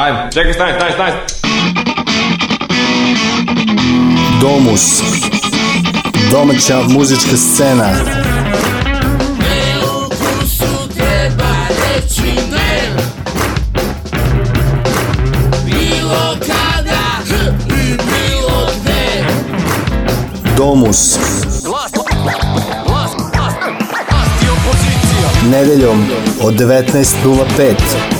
Ajmo, čekaj, stani, stani, stani. Domus. Domaća muzička scena. Ne ukusu treba reći ne. Bilo kada i bilo gde. Domus. Glas, glas, glas, glas i opozicija. Nedeljom od 19.05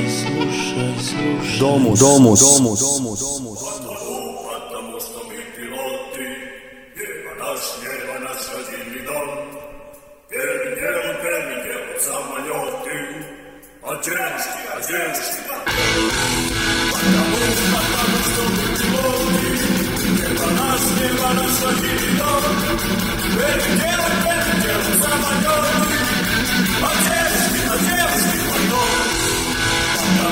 Domus. Domus. Domus. Domus. Одежки, одежки, потому, потому что мы пилоты, небо нас, небо нас один идет, это дело, это дело, самолеты, одежки.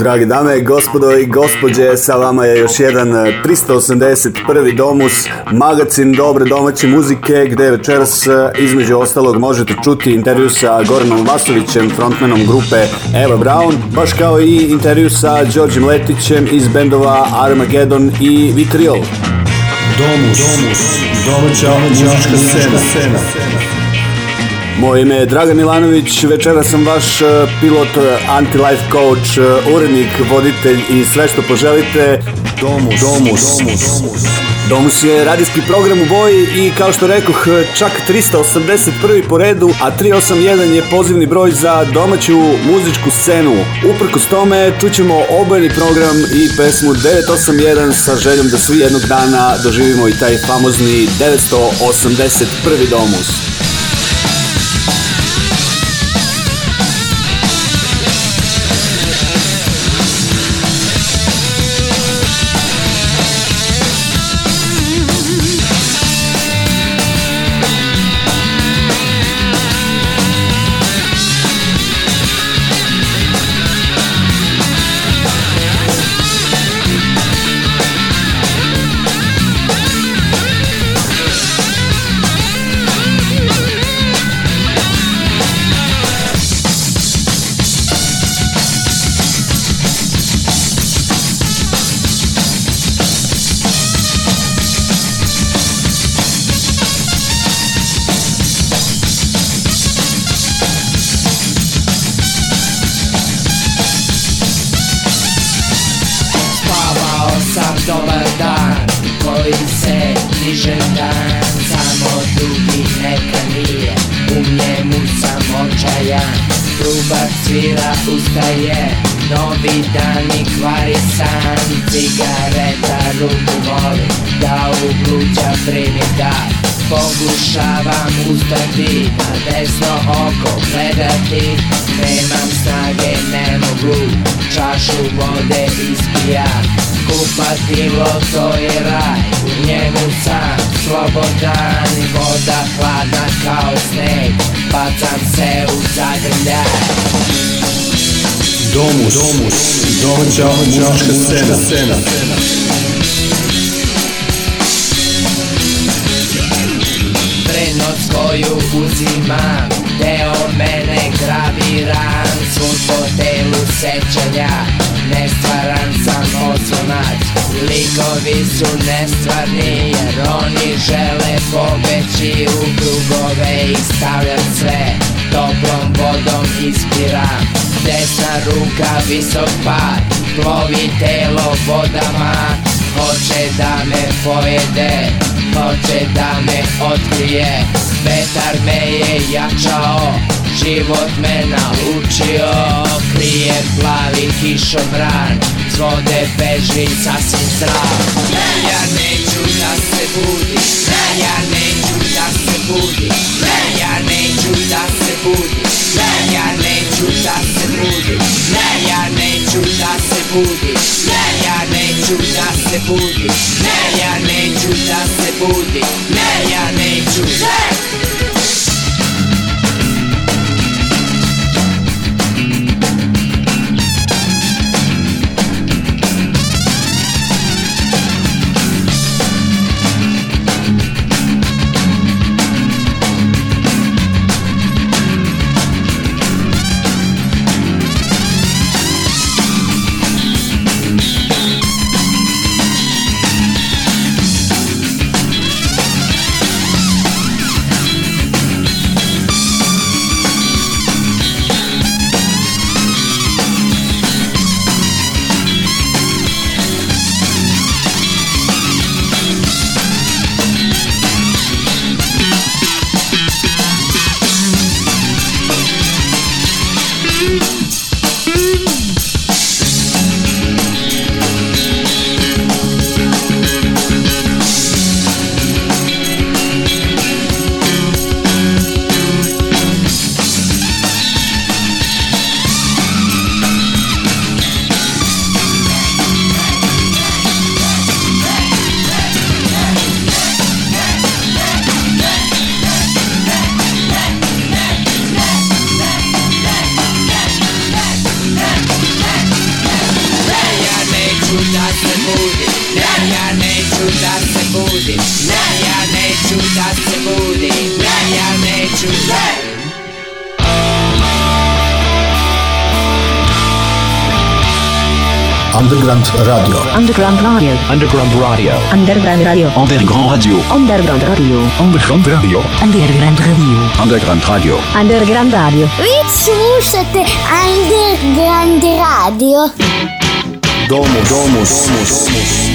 Dragi dame, gospodo i gospođe, sa vama je još jedan 381. Eh, domus, magazin dobre domaće muzike, gde večeras eh, između ostalog možete čuti intervju sa Goranom Vasovićem, frontmenom grupe Eva Brown, baš kao i intervju sa Đorđem Letićem iz bendova Armageddon i Vitriol. Domus, Domus, domaća, domaća muzička, muzička scena. scena. Moje ime je Dragan Milanović, večera sam vaš e, pilot, e, anti-life coach, e, urednik, voditelj i sve što poželite. Domus. Domus. Domus. Domus je radijski program u boji i kao što rekoh čak 381. po redu, a 381 je pozivni broj za domaću muzičku scenu. Uprkos tome čućemo obojeni program i pesmu 981 sa željom da svi jednog dana doživimo i taj famozni 981. Domus. scena. scena. Pre noć koju uzimam, deo mene graviram, svud po telu sećanja, nestvaran sam oslonac Likovi su nestvarni jer oni žele pobeći u krugove i stavljam sve Toplom vodom ispiram Desna ruka visok pad Plovi telo vodama Hoće da me pojede Hoće da me otkrije Vetar me je jačao Život me naučio Krije plavi kišobran odrode bežim sasvim zdrav Ja neću da se ne! Ja neću da se ne! Ja neću da se ne! Ja neću da se ne! Ja neću da se ne! Ja neću da se ne! Ja neću da se budim Ja neću da se budim Underground Radio. Underground Radio. Underground Radio. Underground Radio. Underground Radio. Underground Radio. Underground Radio. Underground Radio. Underground Radio. Underground Radio. Вы слушаете Underground Radio. Domus. Domus. Domus. Domus.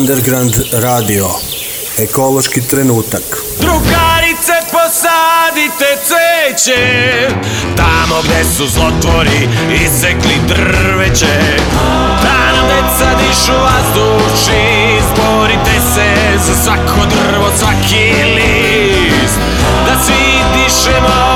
Underground Radio. Ekološki trenutak. Drugarice posadite cveće Tamo gde su zlotvori isekli drveće Da nam deca dišu vazduši Izborite se za svako drvo, svaki list Da svi dišemo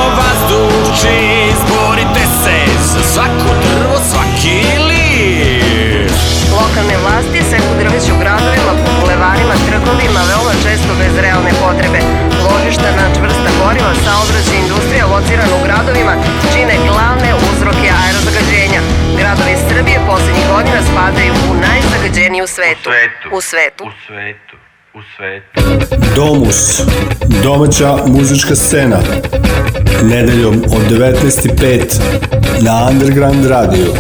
bulvarima, trgovima, veoma često bez realne potrebe. Ložišta na čvrsta goriva, saobraćaj industrija locirana u gradovima čine glavne uzroke aerozagađenja. Gradovi Srbije poslednjih godina spadaju u najzagađeniji u svetu. U svetu. U svetu. U svetu. Domus. Domaća muzička scena. Nedeljom od 19.05 na Underground radiju.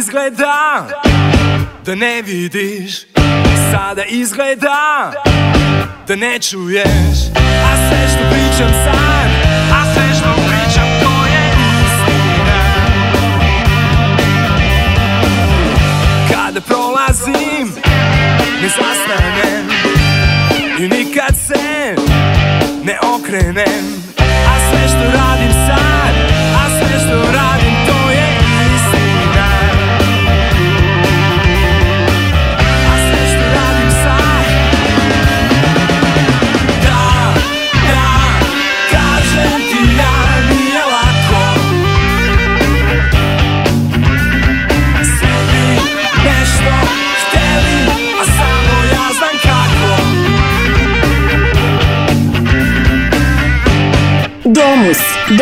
izgleda da ne vidiš Sada izgleda da ne čuješ A sve što pričam sad A sve što pričam to je istina Kada prolazim ne zastanem I nikad se ne okrenem A sve što radim se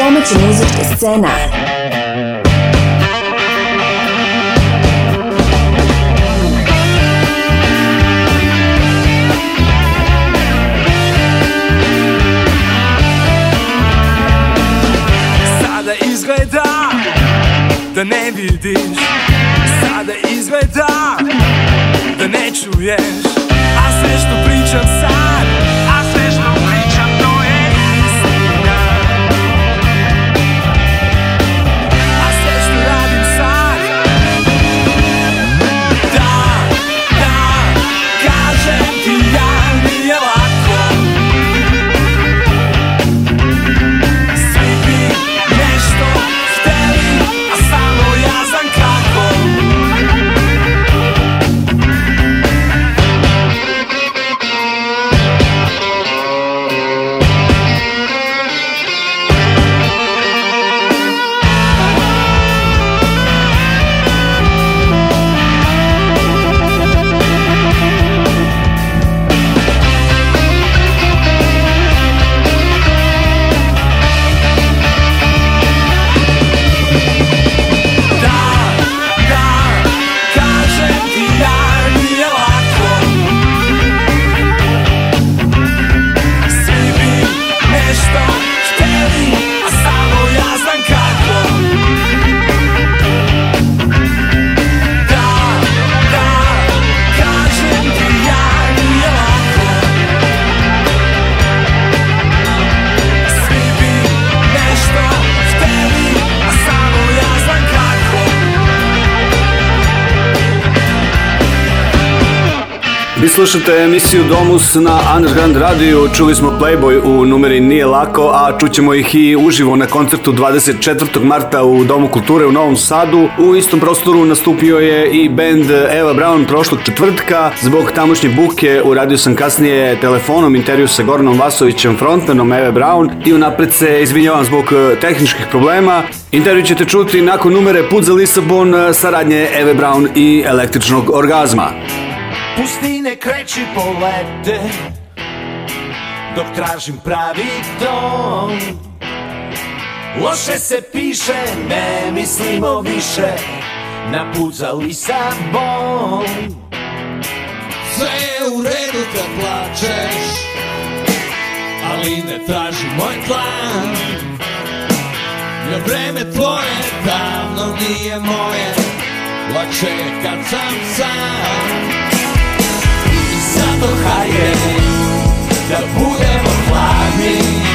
domaću muzičku scena. Sada izgleda da ne vidiš Sada izgleda da ne čuješ A sve što pričam sad slušate emisiju Domus na Underground radiju. Čuli smo Playboy u numeri Nije lako, a čućemo ih i uživo na koncertu 24. marta u Domu kulture u Novom Sadu. U istom prostoru nastupio je i band Eva Brown prošlog četvrtka. Zbog tamošnje buke uradio sam kasnije telefonom intervju sa Gornom Vasovićem, frontmanom Eva Brown i unapred se izvinjavam zbog eh, tehničkih problema. Intervju ćete čuti nakon numere Put za Lisabon, eh, saradnje Eve Brown i električnog orgazma. Pustine kreći polete Dok tražim pravi ton Loše se piše, ne mislimo više Na put za Lisabon Sve je u redu kad plačeš Ali ne traži moj plan Jer vreme tvoje davno nije moje Lakše je kad sam sam закохає, да будемо в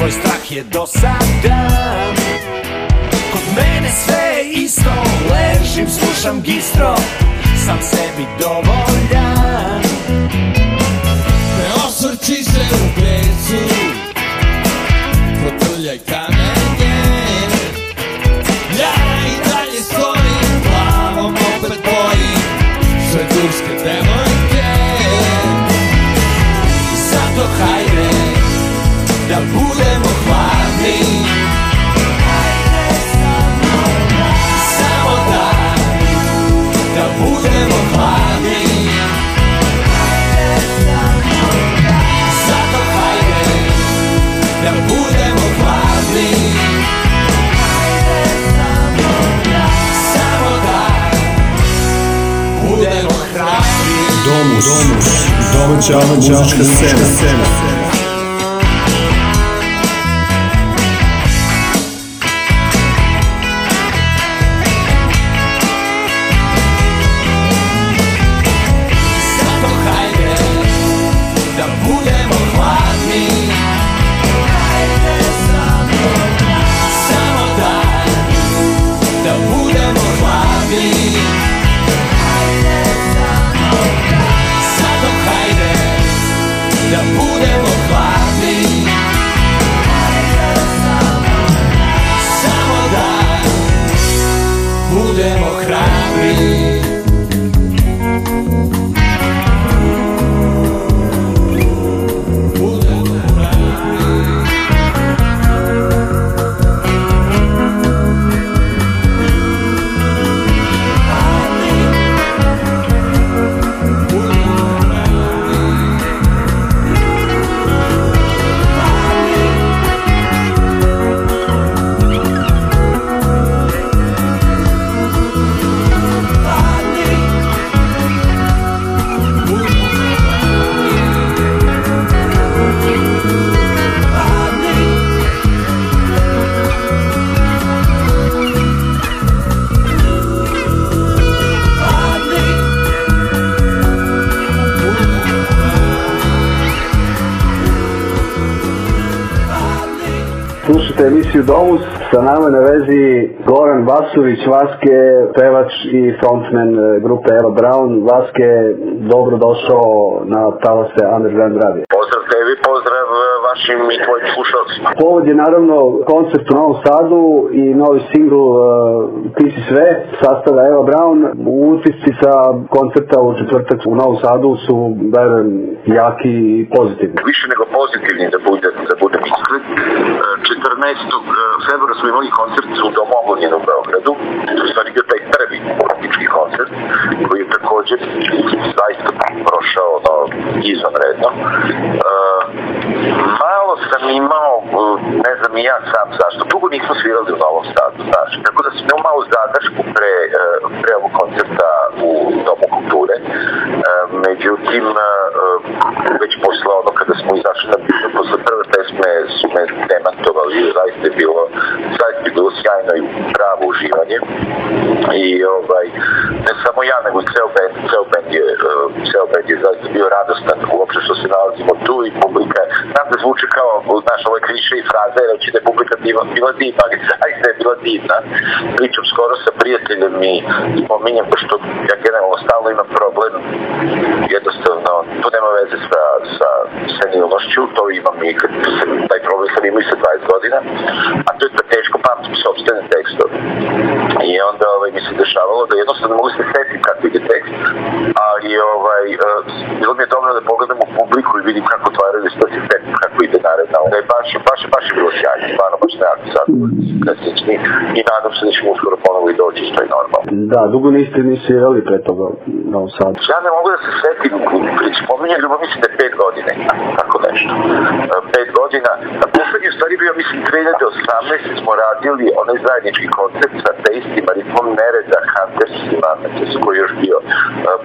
Tvoj strah je dosadan Kod mene sve isto Ležim, slušam gistro Sam sebi dovoljan Ne osvrći se u bezu Protrljaj kamer Domus, Domus, domaća muzička scena. Vasović, Vaske, pevač i frontman e, grupe Aero Brown. Vaske, dobro došao na Talase Underground Radio. Pozdrav tebi, pozdrav e, vašim i tvojim slušalcima. Povod je naravno koncert u Novom Sadu i novi singl uh, Ti si sve, sastava Eva Brown utisci sa koncerta u četvrtak u Novom Sadu su, verujem, jaki i pozitivni. Više nego pozitivni da bude, da bude konkret. 14. E, februara smo imali koncert u Domu Omladine u Beogradu. U stvari bio taj prvi politički koncert koji je takođe zaista prošao no, e, izvanredno. Uh, malo sam imao, ne znam i ja sam zašto, dugo nismo svirali u Novom Sadu, znaš. Tako da sam imao malo zadršku pre, pre ovog koncerta mesta u Domu kulture. E, međutim, e, već posle ono kada smo izašli na bilo, posle prve pesme su me demantovali, zaista je bilo, zaista je bilo sjajno i pravo uživanje. I ovaj, ne samo ja, nego ceo band, ceo band je, e, ceo band je zaista bio radostan uopšte što se nalazimo tu i publika, nam da zvuči kao, znaš, ove kliše i fraze, reći da je publika bila, bila divna, ali zaista je bila divna. Pričam skoro sa prijateljem i, i pominjem, što ja generalno stalno imam problem, jednostavno, to nema veze sa, sa senilnošću, to imam i kad se, taj problem sam imao i sa 20 godina, a to je da teško pamtim sobstvene tekstove. I onda ovaj, mi se dešavalo da jednostavno mogu se setiti kako ide tekst, ali ovaj, e, bilo mi je dobro da pogledam u publiku i vidim kako otvaraju i što se setim kako ide naredna. Onda je baš, baš, baš je bilo sjajno, stvarno baš nekako sad klasični mm. da i nadam se da ćemo uskoro ponovo i doći što je normalno. Da, dugo niste intervisirali pre toga na ovom sadu? Ja ne mogu da se setim, spominjem, ljubav mislim da je pet godine, tako nešto. E, pet godina, na poslednji u stvari bio, mislim, 2018 smo radili onaj zajednički koncert sa teistima, Nereza, nereda, Huntersima, znači koji je još bio e,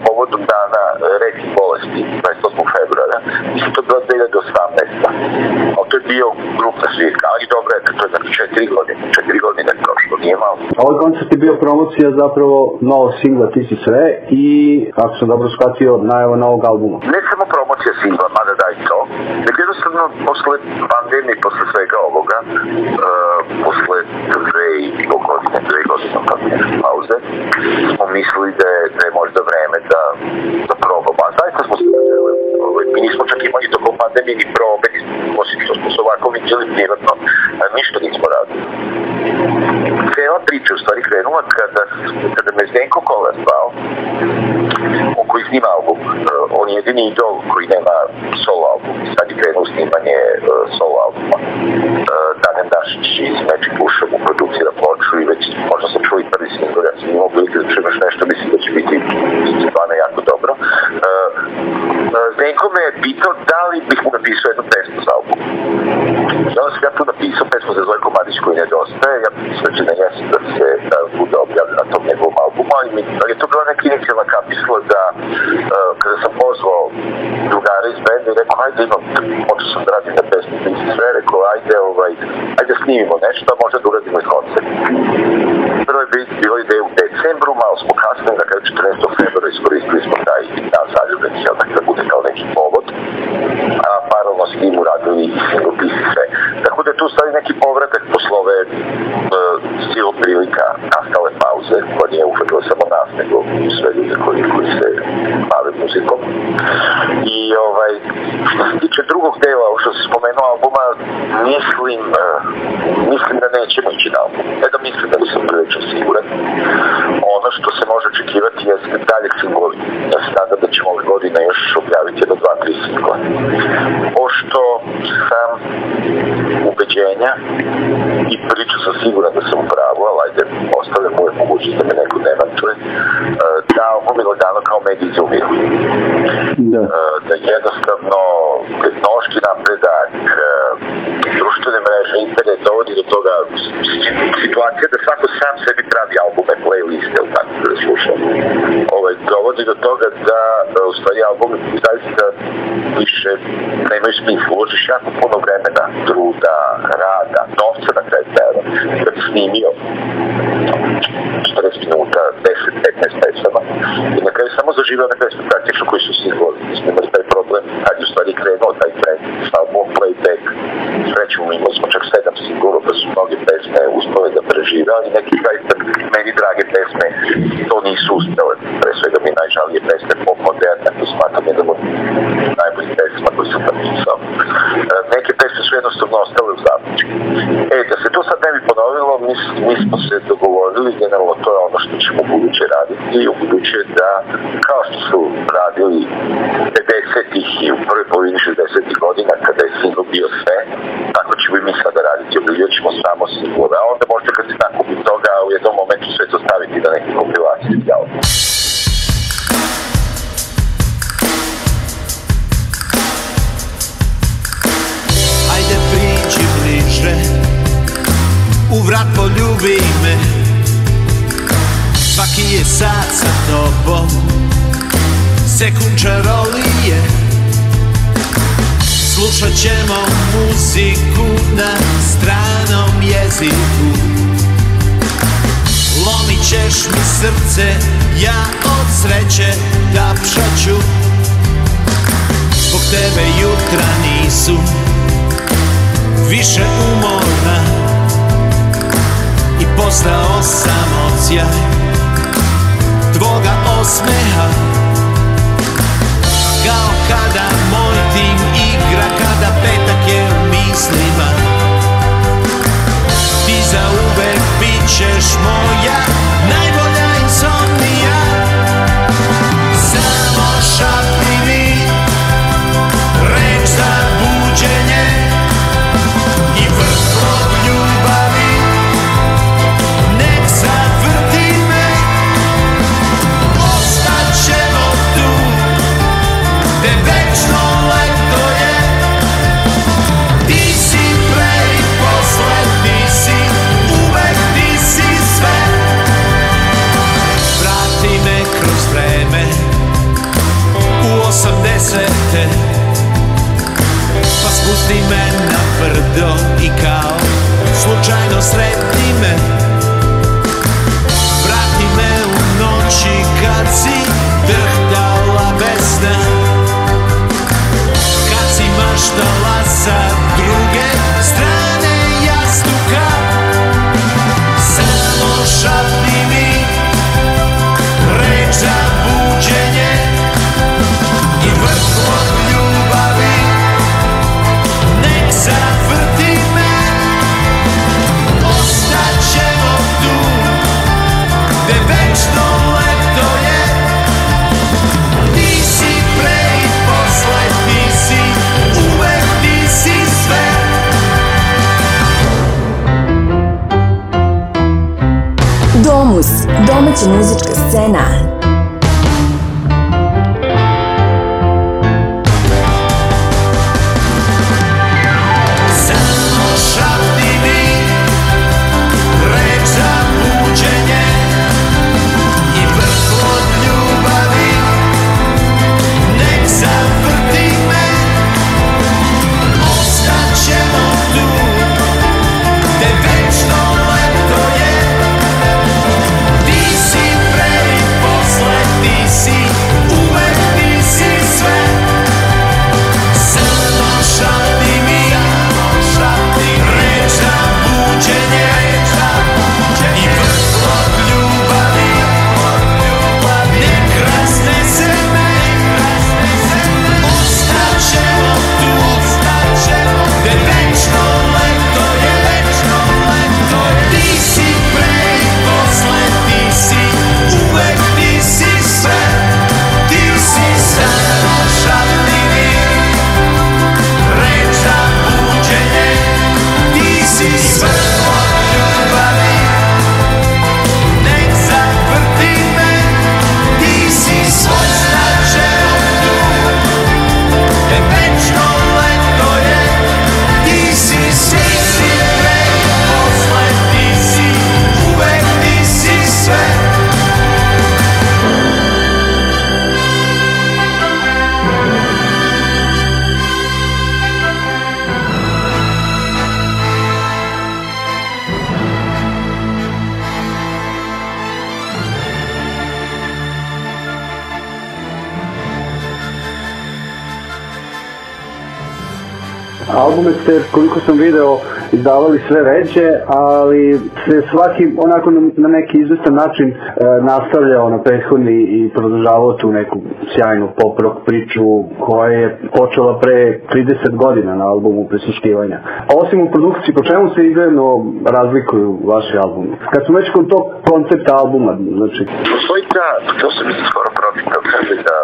povodom dana reki bolesti, 28. februara. Mislim, to je bilo 2018. A to je bio grupna svirka, ali dobro je, to je znači četiri godine, četiri godine prošlo, nije malo. Ovaj koncert je bio promocija zapravo novog singla Ti si sve i, kako sam dobro shvatio, najava novog albuma. Ne samo promocija singla, mada da i to, nego jednostavno posle pandemije, posle svega ovoga, uh, posle dve i po godine, dve godine pa, pauze, smo mislili da je, da je možda vreme da, da probamo. A zaista smo se ovaj, mi nismo čak imali tokom pandemije ni probe, osim što smo se ovako vidjeli privatno, ništa nismo radili cela priča u stvari krenula kada, kada me Zdenko Kola zvao, on koji snima album, e, on je jedini idol koji nema solo album, sad je krenuo snimanje e, solo albuma. E, Danem Dašić iz Meči Pušom u produkciji na ploču i već možda sam čuo i prvi single, ja sam imao prilike da čujem nešto, mislim da će biti stvarno jako dobro. Zdenko me je pitao da li bih mu napisao jednu pesmu za album. Ja da sam ja tu napisao pesmu za Zojko Madić koji nedostaje, ja mislim da će načina jeste da se da bude objavljen na tom njegovom albumu, ali, mi, ali je to bila neka inicijalna kapisla da uh, kada sam pozvao drugara iz benda i rekao, ajde imam, počeo sam da radim na pesmi Pinci sve, rekao, ajde, ovaj, ajde snimimo nešto, a možda da uradimo i koncert. Prvo je bilo ideje u decembru, malo smo kasnili, dakle 14. februara iskoristili smo taj dan zaljubljenci, ali da bude kao neki povod, a paralelno s njim uradili i singlu Pinci sve. Tako da je tu stvari neki povratak poslove e, i prilika nastale pauze koja pa nije uhvatila samo nas nego i sve ljude koji, koji se bave muzikom i ovaj što se tiče drugog dela što se spomenuo albuma mislim eh, mislim da nećemo ići na album ne da mislim da nisam prilično siguran ono što se može očekivati je da dalje singlovi ja se nadam da ćemo ove godine još objaviti jedno dva tri singla pošto sam ubeđenja i priča sam siguran da sam bravu, ali ajde, ostale moje mogućnost da me neko demantuje, e, da ovo Milodano kao medij izumio. Da. E, da jednostavno tehnološki napredak, e, društvene mreže, internet dovodi do toga situacija da svako sam sebi pravi albume, playliste, ili tako da slušam. Ovaj, dovodi do toga da, da u stvari, albume zaista da više nemaju smisla. Uložiš jako puno vremena, truda, rada, novca na kraju krajeva, da bi snimio 40 minuta, 10-15 pesama i na kraju samo zaživao na pesmu praktično koji su svi izvozili. Smo imali da taj problem, kad u stvari krenuo taj trend, sa album playback, sreću album, imao smo čak sedam sigurno da su mnoge pesme uspove da prežive, ali neke zaista meni drage pesme to nisu uspjele. Pre svega mi najžalije pesme pop moderna, to smatram jednom od najboljih pesma koji sam napisao. E, neke pesme su jednostavno ostale u zapičku. E, da se to sad ne bi ponovilo, mi, mi smo se dogovorili, generalno to je ono što ćemo u buduće raditi i u buduće da, kao što su radili 50-ih i u prvoj polovini 60-ih godina kada je singl bio sve, pa kako ćemo mi sada raditi, obiljućemo ćemo samo sigurno, a onda možda kad se nakupi toga u jednom momentu sve to staviti na neki kompilaciju. Jel? Ajde priđi bliže, u vrat poljubi me, svaki je sad sa tobom, sekund čarolije. Slušat ćemo muziku na stranom jeziku Lomit ćeš mi srce, ja od sreće tapšaću Zbog tebe jutra nisu više umorna I postao sam odsjaj tvoga osmeha Kao kada moj mislima Ti zauvek bit ćeš moja Pusti me na brdo i kao Slučajno sretni me Vrati me u noći kad si drhtala bez sna Kad si maštala izdavali sve veće, ali se svaki onako na neki izvestan način e, nastavljao na prethodni i produžavao tu neku sjajnu pop-rock priču koja je počela pre 30 godina na albumu Prisluškivanja. A osim u produkciji, po čemu se idejno razlikuju vaši albumi? Kad smo već kod tog koncepta albuma, znači... Postoji ta, to sam mislim skoro pročitao, kaže da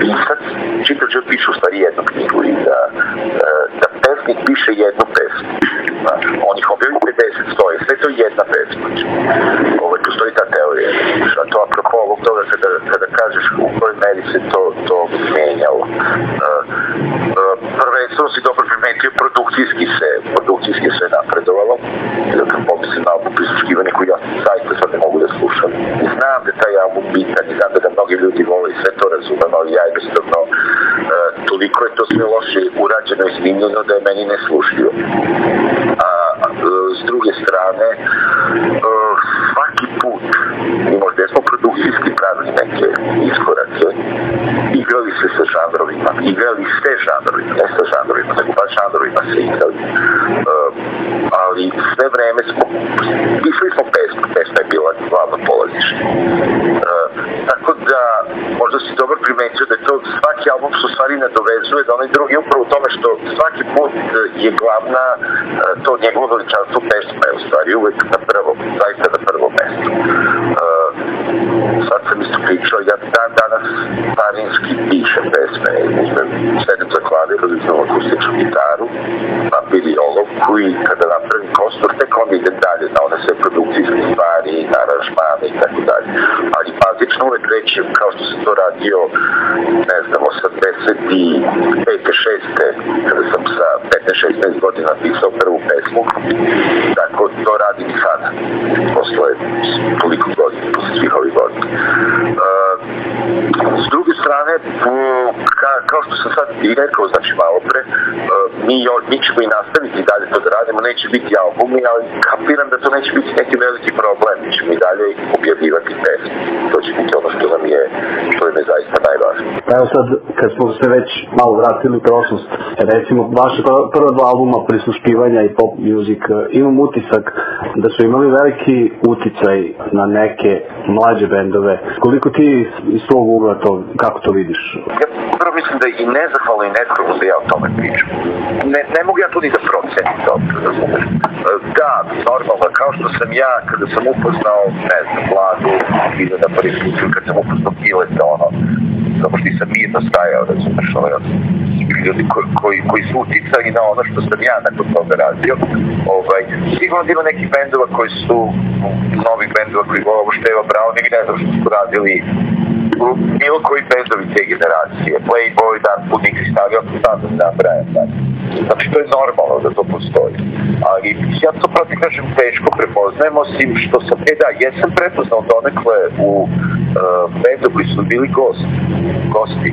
pisac čitač piše u stvari jednu knjigu i da, e, da pesnik piše jednu pesmu. Znači, on ih objavi 50, 100, sve to jedna pesma. Ovo, ovaj, postoji ta teorija. A to apropo ovog toga kada, kada kažeš u kojoj meri se to, to menjalo. Uh, uh, prvenstveno si dobro primetio, produkcijski se, produkcijski se napredovalo. Zato pomislim na album prisluškivanje koji ja zaista sad ne mogu da slušam. I znam da taj album bitan i znam da ga mnogi ljudi vole i sve to razumem, ali ja jednostavno eh, toliko je to sve loše urađeno i snimljeno da je meni neslušljivo a s druge strane e, svaki put i možda smo produkcijski pravili neke iskorake igrali se sa žanrovima igrali sve žanrovima ne sa žanrovima, nego baš žanrovima se igrali e, ali sve vreme smo išli smo pesmu pesma je bila glavno polazište tako da si dobro primetio da to svaki album se u stvari nadovezuje da onaj drugi upravo u tome što svaki put e, je glavna e, to njegovo veličanstvo pesma je u stvari uvek na prvom, zaista na prvom mestu sad sam isto pričao, ja dan danas parinski pišem pesme, uzmem sedem za klavir, uzmem akustičnu gitaru, papir i olovku i kada napravim kostur, tek onda idem dalje na one sve produkcijske stvari, aranžmane i tako dalje. Ali bazično uvek rečem, kao što sam to radio, ne znam, 85. 6. kada sam sa 15-16 godina pisao prvu pesmu, tako to radim i sada, posle toliko godina, posle svih ovih godina. S druge strane, kao što sam sad i rekao, znači malo pre, e, mi, mi ćemo i nastaviti dalje to da radimo, neće biti albumi, ali kapiram da to neće biti neki veliki problem, mi ćemo i dalje objavljivati pesme. To će biti ono što nam je, što nam je zaista najvažnije. Pa evo sad, kad smo se već malo vratili u prošlost, recimo vaše prva dva albuma prisluškivanja i pop music, imam utisak da su imali veliki uticaj na neke mlađe bende brendove. Koliko ti iz svog ugla to, kako to vidiš? Ja prvo mislim da je i nezahvalno i neskromno da ja o tome pričam. Ne, ne mogu ja to ni da procenim. Da, normalno, kao što sam ja kada sam upoznao, ne znam, vladu, vidio da prvi put, kad sam upoznao Gileta, da ono, samo što nisam mirno stajao, razumeš, da ovaj, ljudi koji, koji, koji su uticali na ono što sam ja nakon toga radio. Ovaj, sigurno da ima nekih bendova koji su, novih bendova koji govore, Števa Brown ili ne znam, Bezović radili bilo koji Bezović te generacije, Playboy, Dark Pudnik i stavio, ako sad da nabrajam. Da. Znači, to je normalno da to postoji. Ali ja to protiv kažem teško prepoznajemo, s tim što sam, e da, jesam prepoznao donekle u uh, bendu koji su bili gost, gosti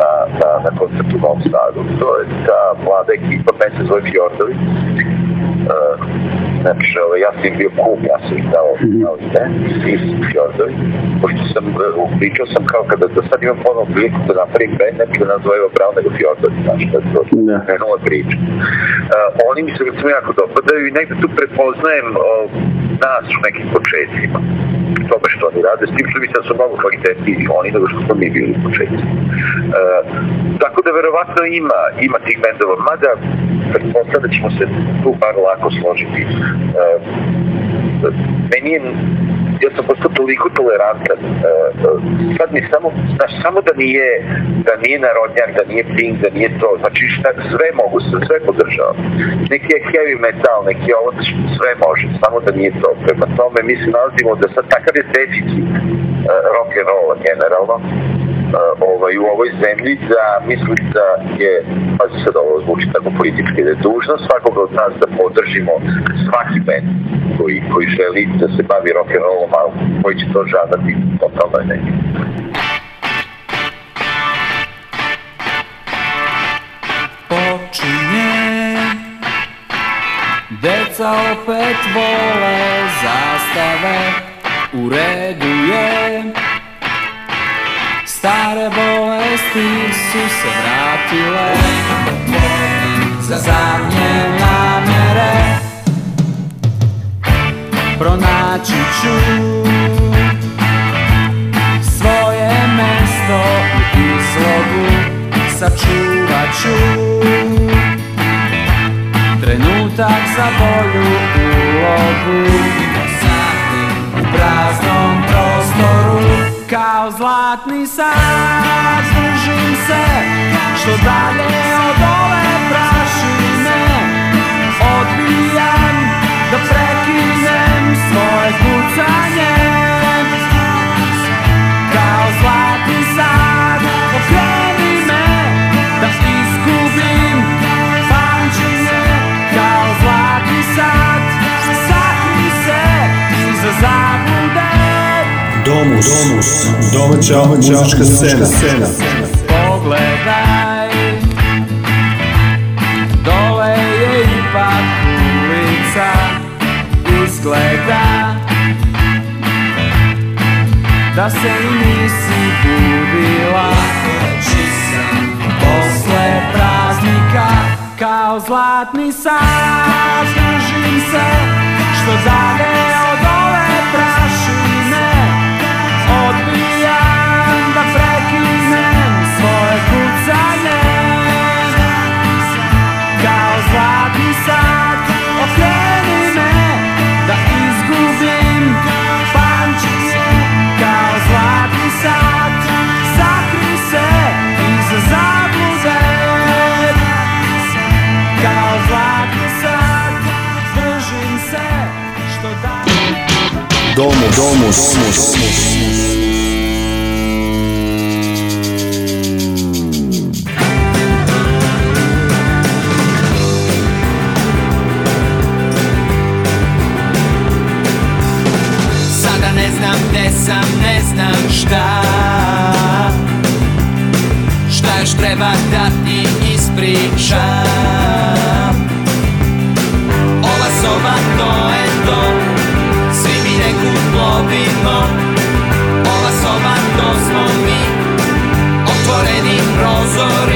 na, na, na koncertu u Novom Sadu. To je ta mlada ekipa, mene se zove Fjordović, uh, e, Znaczy, ovaj, ja sam bio kup, ja sam dao, mm -hmm. dao ide, nisam fjordovi, pošto sam, e, pričao sam kao kada do da sad imam ponovno priliku da napravim band, neću da nazove ovo bravo nego fjordovi, znaš, to je to, da. krenula priča. Uh, oni mi se recimo jako dopadaju i negde tu prepoznajem uh, nas u nekim početcima tome što oni rade, s tim što mi sad su mnogo kvalitetniji oni nego što smo mi bili u početku. E, tako da verovatno ima, ima tih bendova, mada pretpostavljam da ćemo se tu bar lako složiti Eh, meni je ja sam postao toliko tolerantan. Eh, sad mi samo, znaš, samo da nije, da nije narodnjak, da nije pink, da nije to, znači šta, sve mogu, sve podržavam. Neki je heavy metal, neki ovo, sve može, samo da nije to. Prema tome mi se nalazimo da sad takav je deficit eh, rock and rolla generalno, ovaj, u ovoj zemlji da mislim da je, pa sad ovo zvuči tako politički, da je dužnost svakoga od nas da podržimo svaki band koji, koji želi da se bavi rock'n'rollom, a koji će to žadati totalno je Počinje Deca opet vole zastave U redu je Stare bolesti su se vratile Za zadnje namere Pronaći ću Svoje mesto u izlogu Sačuvat ću Trenutak za bolju ulogu U praznom prostoru Kao zlatni sad Služim se Što dalje od ove prašine Odbijam Da prekinem svoje kucanje Kao zlatni Domus, Domus, domaća, domaća muzička scena. scena. Pogledaj, dole je ipak ulica, izgleda da se nisi budila. Posle praznika kao zlatni sad, držim se što zadeo dole praznika. Domus. Domus. Sada ne znam gde sam, ne znam šta Šta još treba da ti ispričam Ova soba to je to písmo Ohlasovať to smo my Otvoreným prozorom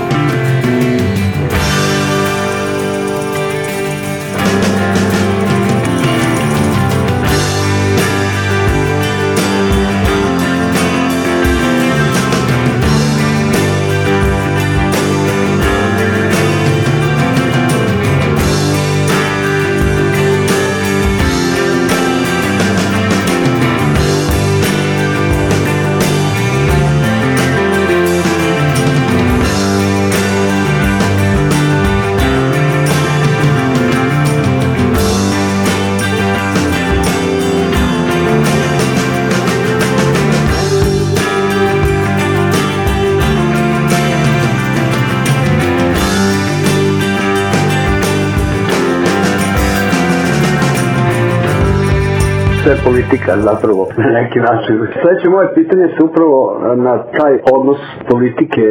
politika zapravo na neki način. Sledeće moje pitanje se upravo e, na taj odnos politike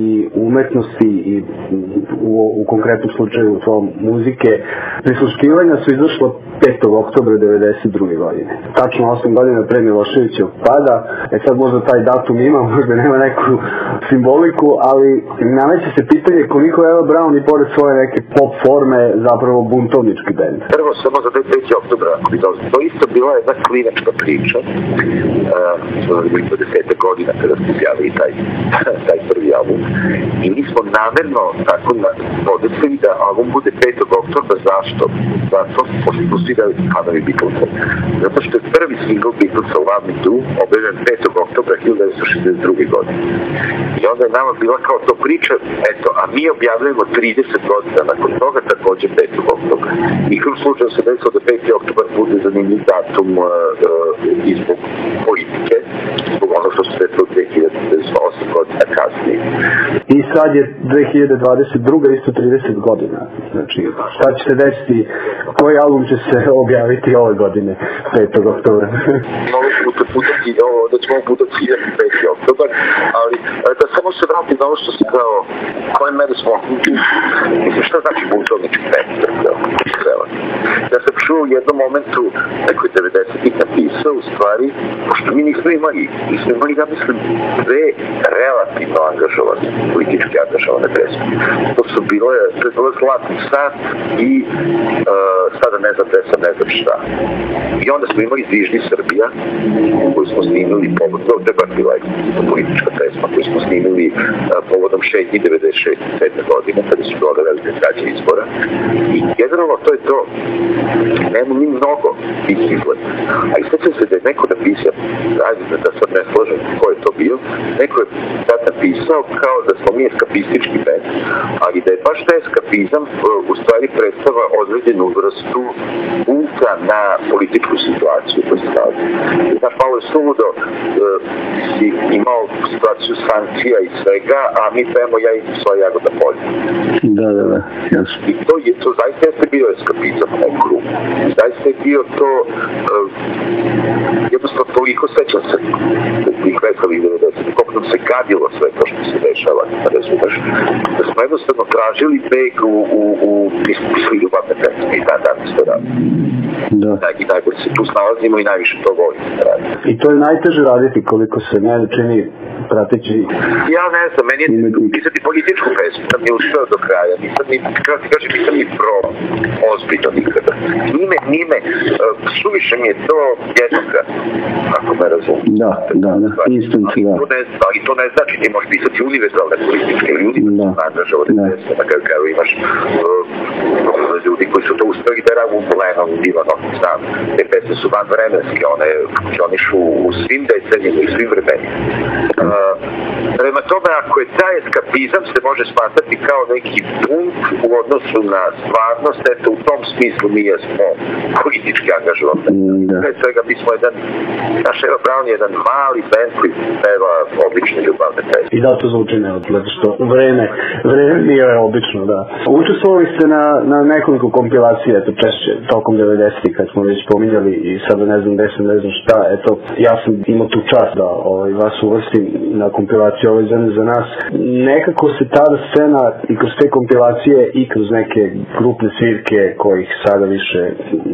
i umetnosti i u, u konkretnom slučaju u tvojom muzike. Prisluškivanja su izašla 5. oktobra 92. godine. Tačno 8 godina pre Miloševića pada. E sad možda taj datum ima, možda nema neku simboliku, ali nameće se pitanje vidi koliko je Eva Brown i pored svoje neke pop forme zapravo buntovnički bend. Prvo samo za 3. oktobra, to isto bila jedna klinačka priča, uh, eh, do deseta godina kada smo objavili taj, taj prvi album. I mi smo namerno tako na, odesili da album bude 5 da zašto? Zato da, pošto svi veliki fanovi Beatlesa. Zato što je prvi single Beatlesa u Love Me Do objavljen 5. oktobra 1962. godine. I onda je nama bila kao to priča, eto, a mi objavljujemo 30 godina nakon toga takođe 5. oktobra oktobra. I krom slučaju se desilo da 5. oktobar bude zanimljiv datum uh, uh, i zbog politike, zbog ono što se desilo 2028 godina kasnije. I sad je 2022. isto 30 godina. Znači, šta će se desiti? Koji album će se objaviti ove godine, 5. oktobra? Novi puta putati, ovo, da ćemo puta ciljati 5. oktobar, ali e, da samo se vratim na ono što se kao, koje mere smo, mislim šta znači buntovnički znači, spektar? bio Izraela. Ja sam čuo u jednom momentu, neko je 90 napisao, u stvari, pošto mi nismo imali, nismo imali, ja mislim, dve relativno angažovane, politički angažovane predstavlje. To su bilo, to je bilo Zlatni sad i uh, sada ne znam desa, ne znam šta. I onda smo imali Zvižni Srbija, koju smo snimili povodom, to je bila politička pesma, koju smo snimili uh, povodom 6. 96. 7. godine, kada su bila velike kraće izbora. I Generalno, to je to. Nemo mi mnogo tih izgleda. A isjećam se da je neko napisao, ajde da sad ne složem ko je to bio, neko je tata opisao kao da smo mi eskapistički band, ali da je baš taj eskapizam e, u stvari predstava određenu vrstu puta na političku situaciju u Australiji. Da malo je suludo e, si imao situaciju sankcija i svega, a mi pevamo ja i svoja jagoda polja. Da, da, da, jasno. I to je, to zaista jeste bio eskapizam u krugu. Zaista je bio to e, jednostavno toliko sećam se tih veselih 90. koliko nam se kadilo sve to što se dešava, razumeš? Da smo jednostavno tražili beg u, u, u misli ljubavne pesme i dan da to radimo. Da. da. I najbolje se tu snalazimo i najviše to volimo da radimo. I to je najteže raditi koliko se meni čini prateći... Ja ne znam, meni je pisati političku pesmu, sam je ušao do kraja, nisam ni, kako ti kažem, nisam ni pro, ozbiljno nikada. Nime, nime, e, suviše mi je to jednokratno, ako me razumije. Da, da, da, instant, da. I to ne, da, i to ne znači da možeš pisati univerzalne političke ljudi, da. Pa znaš, ovdje da. na kraju kraju imaš uh, ljudi koji su to uspeli da ravu u Lenom, Divanom, znam, te pesme su van vremenske, one funkcionišu znači u svim decenijima i svim vremenima. Uh, prema tome, ako je taj eskapizam se može smatrati kao neki bunt u odnosu na stvarnost, eto u tom smislu mi jesmo politički angažovani. Mm, da. Pre svega mi smo jedan, naš Eva Brown je jedan mali band koji peva odlične ljubavne pesme i da to zvuči neodgledno, što vreme, vreme je obično, da. Učestvovali ste na, na nekoliko kompilacija, eto, češće, tokom 90-ih, kad smo već pominjali i sada ne znam gde sam, ne znam šta, eto, ja sam imao tu čast da ovaj, vas uvrstim na kompilaciju ove zemlje za nas. Nekako se tada scena i kroz te kompilacije i kroz neke grupne svirke kojih sada više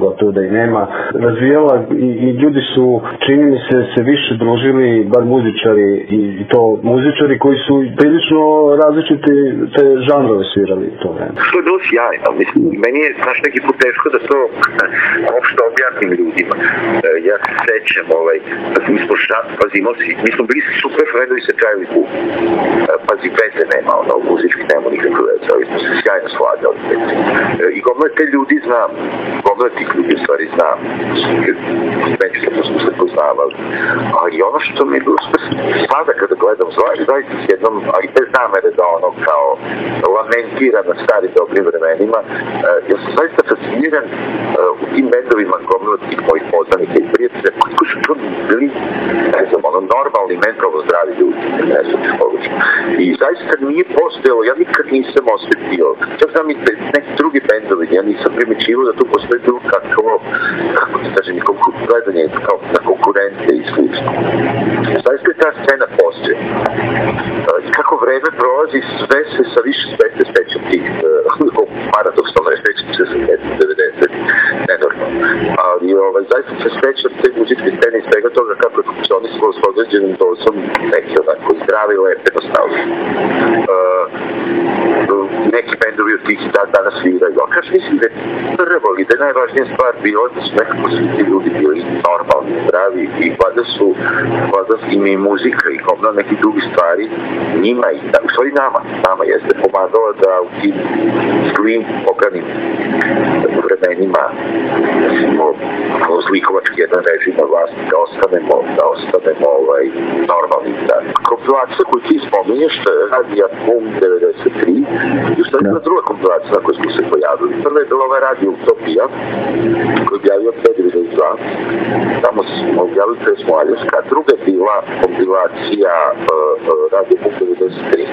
gotovo da i nema, razvijala i, i ljudi su, čini mi se, se više družili, bar muzičari i, i to muzičari muzičari koji su prilično različite te žanrove svirali u to vreme. Što je bilo sjajno, mislim, meni je, znaš, neki put teško da to opšto objasnim ljudima. E, ja se sećam, ovaj, pa mi smo šta, pazi, imao si, mi smo bili super fredovi sa Charlie Cook. E, pazi, veze nema, ono, muzički nema nikakve veze, ali smo se sjajno svađali. E, I gomle te ljudi znam, gomle tih ljudi u stvari znam. Međusobno smo se poznavali. Ali ono što mi je bilo, sada kada gledam zvanje, zaista s jednom, ali bez namere da ono kao lamentira na stari dobrim vremenima, e, eh, ja sam zaista fasciniran e, u tim medovima gomilotih mojih poznanika i prijatelja, koliko su to bili, ne znam, ono, normalni, mentalno zdravi ljudi, ne znam, psihologi. I zaista nije postojalo, ja nikad nisam osjetio, ja znam i te, neki drugi bendovi, ja nisam primećivao da tu postoji bilo kako, kako da ti kažem, gledanje kao na konkurente i slično. Zaista je ta scena postoje. E, kako vreme prolazi, sve se sa više svete steće tih, uh, paradoksalno je steće 90, da nenormalno. Ali ovaj, zaista se steće te muzičke scene i svega toga kako je funkcionisalo s određenim dozom neke onako zdrave i lepe nostalgije. Uh, neki bendovi od tih da, dan danas sviraju. Ali kaš mislim da je prvo i da je najvažnija stvar bilo da su nekako svi ti ljudi bili normalni, zdravi i vada su, vada im i muzika i kopna neki drugi stvari stvari njima i da, u stvari nama, nama jeste pomagala da u tim zlim pokranim vremenima smo kroz likovački jedan režim na vlasti da ostanemo, da ostanemo ovaj, normalni. Da. Kompilacija koju ti spominješ, Radio Pum 93, i u stvari da. druga kompilacija na kojoj smo se pojavili. Prva je bila ova Radio Utopija, koju je objavio P92, tamo smo objavili, to smo Druga je bila kompilacija uh, uh, odavde bukve do 23.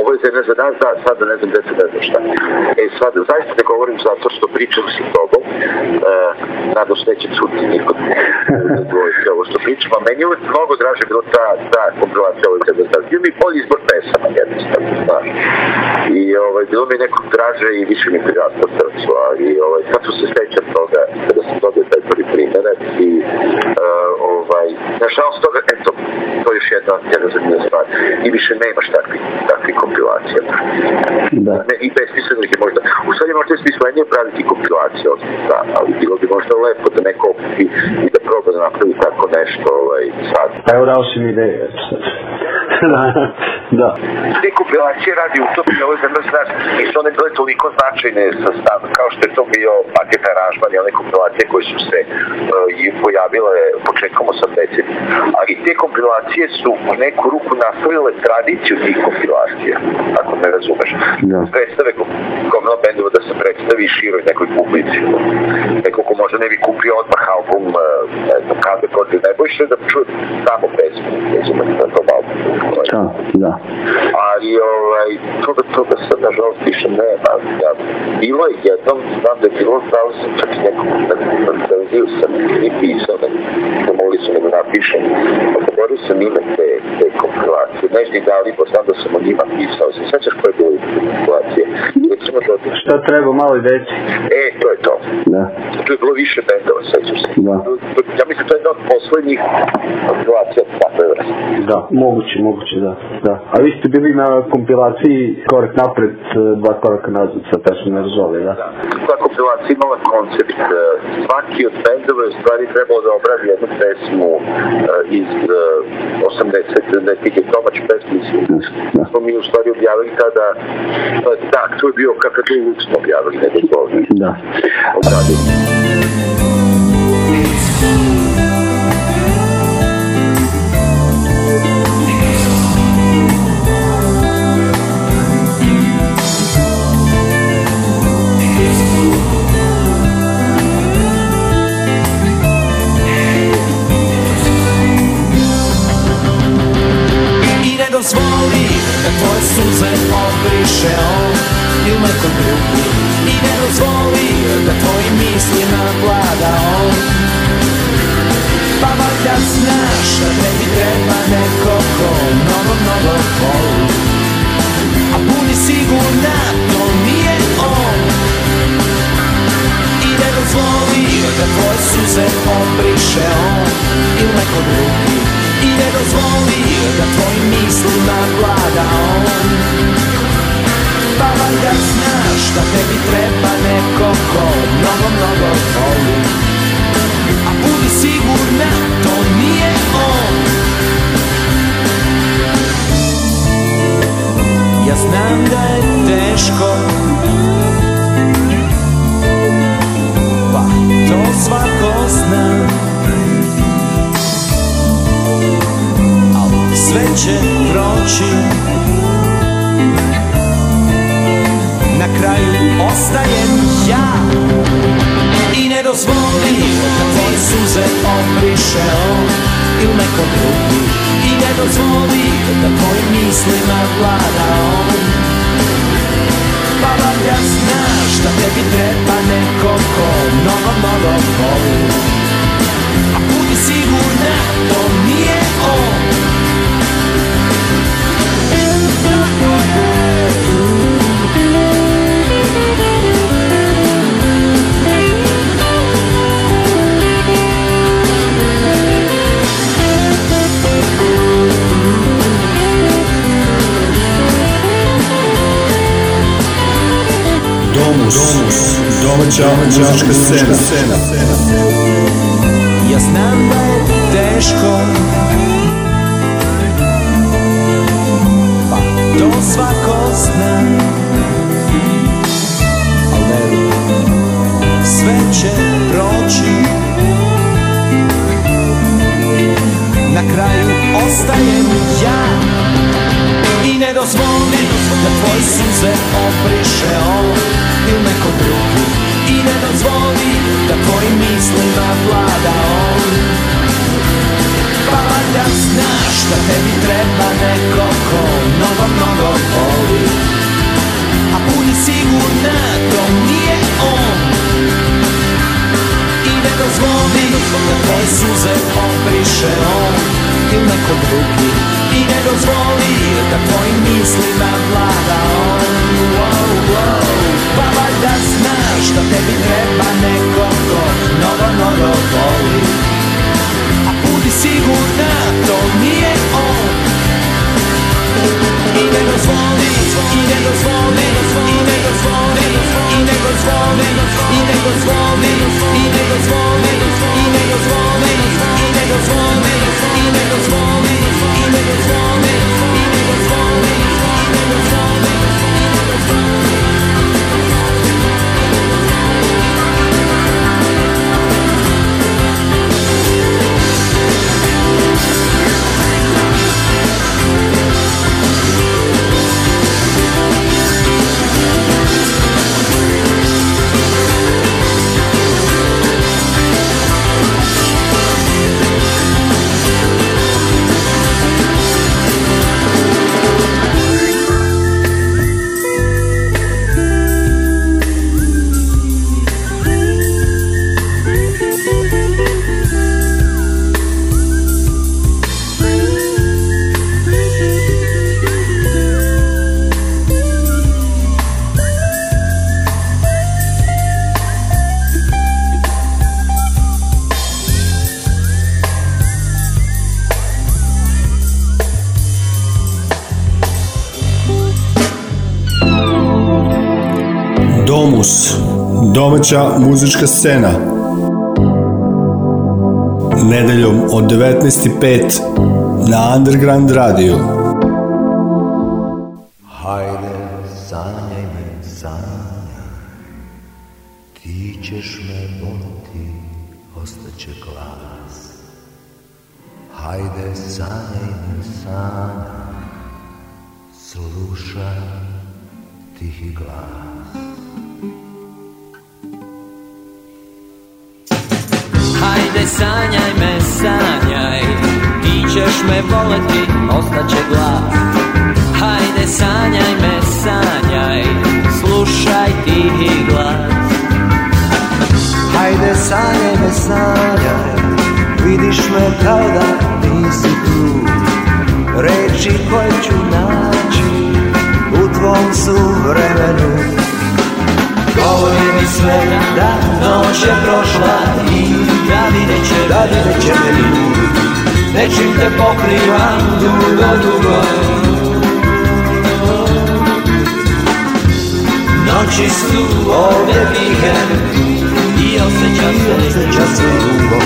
Ovo je zemlja za nas, da, sada ne znam gde se ne znam šta. E, sad, zaista te govorim zato što pričam s tobom, e, nadam se neće čuti niko dvojice ovo što pričam, a meni je mnogo draže bilo ta, ta kompilacija ovoj zemlje za nas. Bio mi bolji izbor pesama, jednostavno, znaš. I ovaj, bilo mi nekog draže i više mi prijatno srcu, a i ovaj, sad su se sećam toga, kada sam dobio taj prvi primjerak i uh, ovaj, nažalost toga, eto, to je još jedna, jedna zanimljiva stvari. I više nemaš takvih, takvih kompilacija. Da. Ne, I besmislenih je možda. U sad je možda smislenije praviti kompilacije od da, ali bilo bi možda lepo da neko okupi i da proba da napravi tako nešto ovaj, sad. Evo dao si mi ideje da. Dekupilacija radi utopije ove zemlje, znaš, nisu one bile toliko značajne sa stav, kao što je to bio paket aranžman i one kompilacije koje su se uh, pojavile početkom 80. Ali te kompilacije su u neku ruku nastavile tradiciju tih kompilacija, ako me razumeš. Da. Predstave gomila bendova da se predstavi široj nekoj publici. Neko ko možda ne bi kupio odmah album, e, ne znam, kada protiv nebojše, da čuje samo pesmu, razumeš, na da tom albumu. Da, da. Ali ovaj, toga, da sad nažalost više nema. Ja, bilo je jednom, znam da je bilo, znao sam čak i nekog recenziju sam i pisao, da pomoli su me da napišem. Pa govorio sam ime te, te kompilacije. Nešto i Dalibor, znam da sam o njima pisao. Se sećaš koje je bilo kompilacije? Recimo da otiče. Šta treba malo i veći? E, to je to. Da. To je bilo više bendova, sećaš se. Da. Ja mislim da to je jedna od poslednjih kompilacija takve vrste. Da, moguće, moguće moguće, da. da. A vi ste bili na kompilaciji korak napred, e, dva koraka nazad sa pesmom na razvoli, da? Da. Ta kompilacija imala koncept. E, svaki od bendova je stvari trebalo da obradi jednu pesmu e, iz 80-70-ih je domaću pesmu iz da. da. smo mi u stvari objavili tada da, to je bio kakav je luk smo objavili, ne da. Da. Obradili. Thank dozvoli da tvoje suze obriše on ili nekom drugu i ne dozvoli da tvoji misli nadvlada on pa valjda znaš da tebi treba neko ko mnogo, mnogo voli a budi sigurna to nije on i ne dozvoli da tvoje suze obriše on ili neko drugi ne dozvolio da tvojim mislima vlada on Pa valjda znaš da tebi treba neko ko mnogo, mnogo voli A budi sigurna, to nije Đačka scena. domaća muzička scena. Nedeljom od 19.05 na Underground Radio. Hajde, sanjaj me, sanjaj. Ti ćeš me voliti, ostaće glas. Hajde, sanjaj me, sanjaj. Slušaj, tihi glas. sanjaj me, sanjaj Ti ćeš me voleti, ostaće glas Hajde sanjaj me, sanjaj Slušaj tihi glas Hajde sanjaj me, sanjaj Vidiš me kao da nisi tu Reči koje ću naći U tvom suvremenu Govori mi sve da noć je prošla i da videće, da videće me Nečim te pokrivam dugo, dugo Noći su ovdje vikend i osjećam se, osjećam se dugo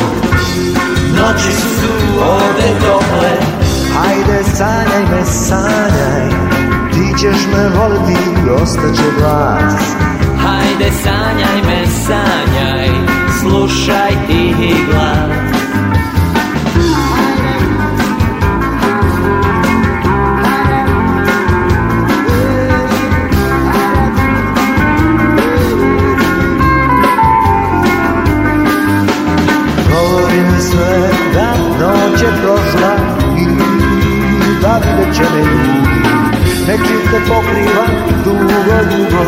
Noći su ovdje tople Hajde sanjaj me, sanjaj Ti ćeš me voliti, ostaće glas Ajde sanjaj me, sanjaj, slušaj tihi glas sve da noć je prošla i da vidjet će pokriva dugo, dugo,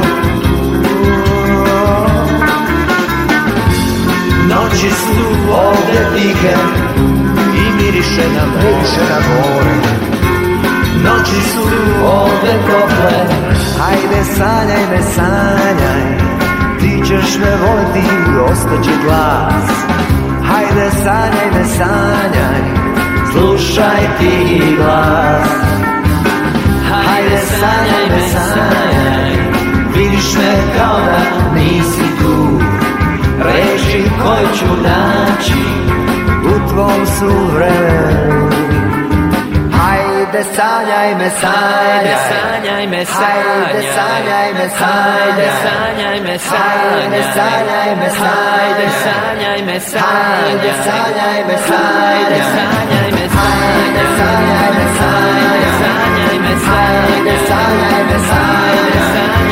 Noći su ovde tihe i miriše na miriše na more Noći su ovde tople, hajde sanjaj me sanjaj Ti ćeš me voliti i ostaće glas Hajde sanjaj me sanjaj, slušaj ti glas Hajde sanjaj me sanjaj Vidiš me kao da nisi tu Reči koju ću naći U tvom suvremenu Hajde sanjaj me sanjaj Sanjaj me sanjaj Hajde sanjaj me sanjaj Sanjaj me sanjaj Hajde sanjaj me sanjaj Sanjaj me sanjaj Hajde sanjaj me sanjaj Sanjaj me sanjaj Hajde sanjaj me sanjaj Sanjaj me sanjaj Sanjaj me sanjaj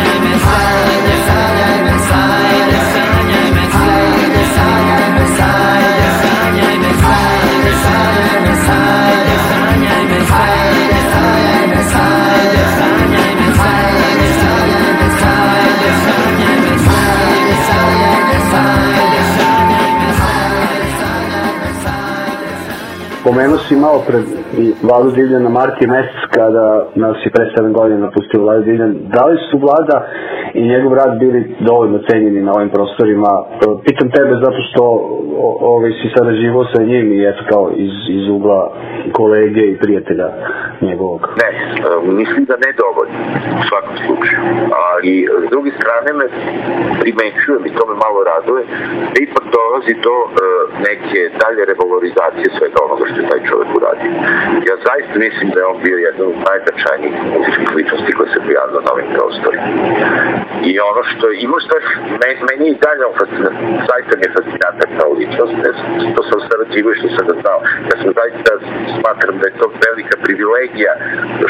Spomenuo si malo pred vladu Divljana Marti mesec kada nas je pre 7 godina napustio vlada Divljan. Da li su vlada i njegov rad bili dovoljno cenjeni na ovim prostorima? E, pitam tebe zato što ovaj, si živo sa njim i eto kao iz, iz ugla kolege i prijatelja njegovog? Ne, e, mislim da ne dovoljno u svakom slučaju. Ali s druge strane me primećujem i to me malo raduje da ipak dolazi do e, neke dalje revalorizacije svega onoga što je taj čovjek uradio. Ja zaista mislim da je on bio jedan od najdačajnijih muzičkih ličnosti koja se pojavila na ovim prostorima. I ono što ima što je, meni i dalje on zaista mi je fascinantan kao ličnost, ne, to sam sarađivao što sam ga znao. Ja sam zaista smatram da je to velika privilegija regija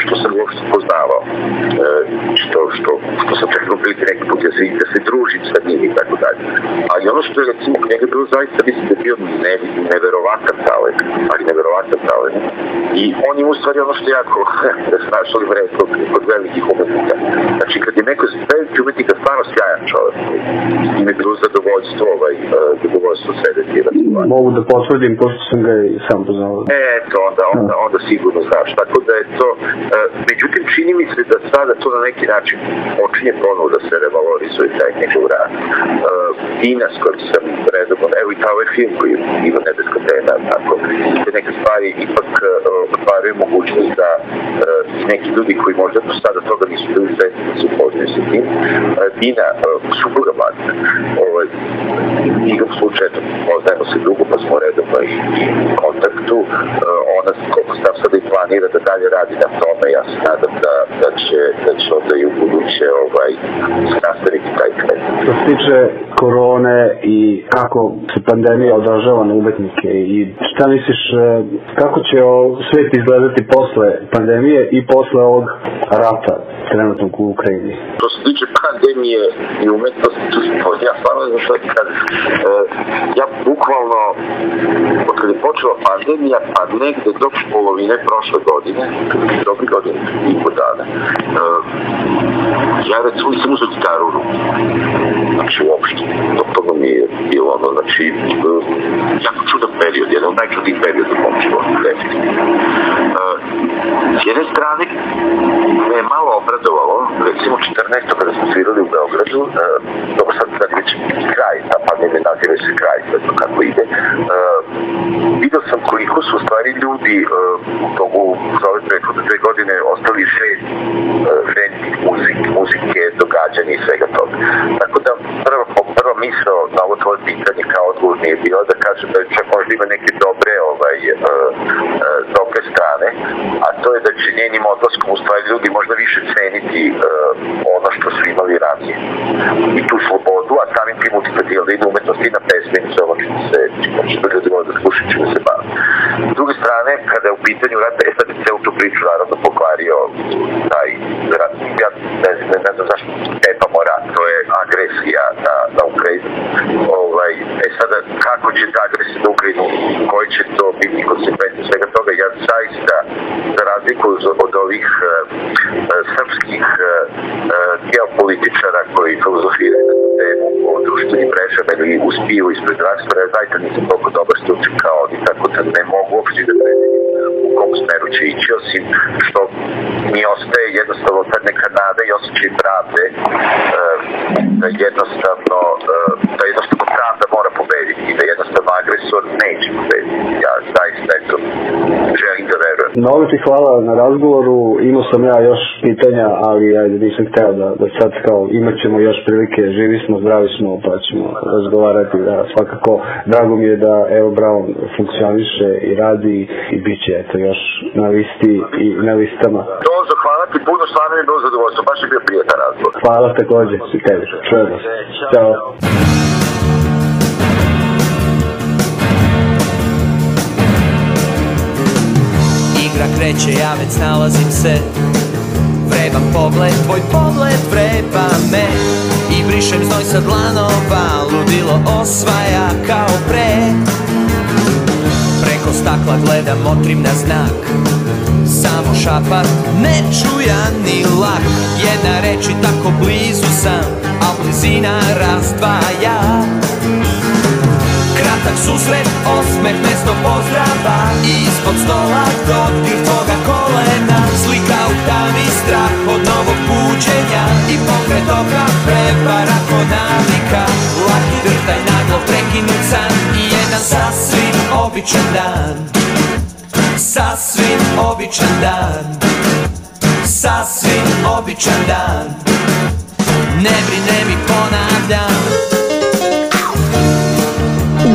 što sam uopšte poznavao, e, što, što, što sam čak imao prilike neki put da se, da se družim sa njim i tako dalje. Ali ono što je recimo kod njega bilo zaista mislim da je bio ne, neverovatan talent, ali neverovatan talent. I on ima u stvari ono što je jako, da se znaš, ali vre, kod, kod velikih umetnika. Znači kad je neko veliki umetnik, je stvarno sjajan čovjek. I mi je bilo zadovoljstvo, ovaj, e, zadovoljstvo sedeti i Mogu da potvrdim, pošto sam ga i sam poznao. E, eto, onda, onda, da. onda sigurno znaš. Tako da da je to, e, međutim čini mi se da sada to na neki način počinje ponovo da se revalorizuje taj njegov rad. Dina e, s kojim sam redobom, evo i taj film koji ima nebeska tema, tako, te neke stvari ipak e, otvaraju mogućnost da neki ljudi koji možda do sada toga nisu bili svesni da se upoznaju sa tim, Dina, supruga Mladina, ovaj, igrom slučaja, poznajemo se dugo, pa smo redobno i kontaktu, ona, koliko sam sada i planira da dalje dalje radi na tome. Ja se nadam da, da će, da će onda i u buduće ovaj, nastaviti taj trend. Što se tiče korone i kako se pandemija odražava na umetnike i šta misliš e, kako će svet izgledati posle pandemije i posle ovog rata trenutno u Ukrajini? Što se tiče pandemije i umetnosti, ja stvarno ne znam što kad, e, ja bukvalno, kad je počela pandemija, pa negde do polovine prošle godine, dobrih godina i po dana, ja već uvijek sam uzao gitaru u ruku. Znači uopšte, dok toga mi je bilo ono, znači, mm, jako čudan period, jedan od najčudnijih perioda u mom životu, definitivno. S jedne strane, me je malo obradovalo, recimo 14. kada smo svirali u Beogradu, e, dobro sad, sad da već kraj, ta pandemija naziva se kraj, sve to kako ide, e, video sam koliko su u stvari ljudi e, u togu ove dve godine ostali šest ženskih e, muzik, muzike, događanja i svega toga. Tako da prva, prva misla na ovo tvoje pitanje kao odgovor mi bila da kažem da čak možda ima neke dobre, ovaj, e, e, dobre strane, a to je da će njenim odlaskom u stvari ljudi možda više ceniti ono što su imali ranije. I tu slobodu, a samim tim multipedijaldinu da umetnosti na pesmenicu, ono čini se, čini se ljudi vole da slušaju, čini se baviti. S druge strane, kada je u pitanju rad pesmenice, u tu priču naravno pokvario taj rat. Ja ne, ne, ne znam zašto tepamo rat, to je agresija na, na Ukrajinu. Ovaj, e sada, kako će ta agresija na Ukrajinu, koji će to biti konsekvenci svega toga, ja zaista, za razliku od ovih uh, srpskih uh, geopolitičara koji filozofiraju na temu o društvenim mrežama ili uspiju ispred rasprave, zaista nisam toliko dobar stručan kao oni, tako da ne mogu uopšte da predvidim u kom smeru će ići, osim što mi ostaje jednostavno ta neka nada i osjećaj pravde, eh, da jednostavno, eh, da jednostavno Mnogo ti hvala na razgovoru. Imao sam ja još pitanja, ali ajde nisam hteo da, da sad kao imat ćemo još prilike, živi smo, zdravi smo, pa ćemo razgovarati. Da, svakako, drago mi je da Evo Brown funkcioniše i radi i bit će eto, još na listi i na listama. Dozo, hvala ti puno, stvarno mi je bilo zadovoljstvo, baš je bio prijatan razgovor. Hvala takođe i tebi, čujemo. E, Ćao. Ćao. igra kreće, ja već nalazim se Vrebam pogled, tvoj pogled vreba me I brišem znoj sa dlanova, ludilo osvaja kao pre Preko stakla gledam, motrim na znak Samo šapat, ne čuja ni lak Jedna reč i tako blizu sam, a blizina razdvaja kratak susret, osmeh mesto pozdrava Ispod stola dodir tvoga kolena Slika u tami strah od novog buđenja I pokret oka prevara ko navika Laki drtaj naglo prekinut san I jedan sasvim običan dan Sasvim običan dan Sasvim običan dan Ne brine mi ponavljam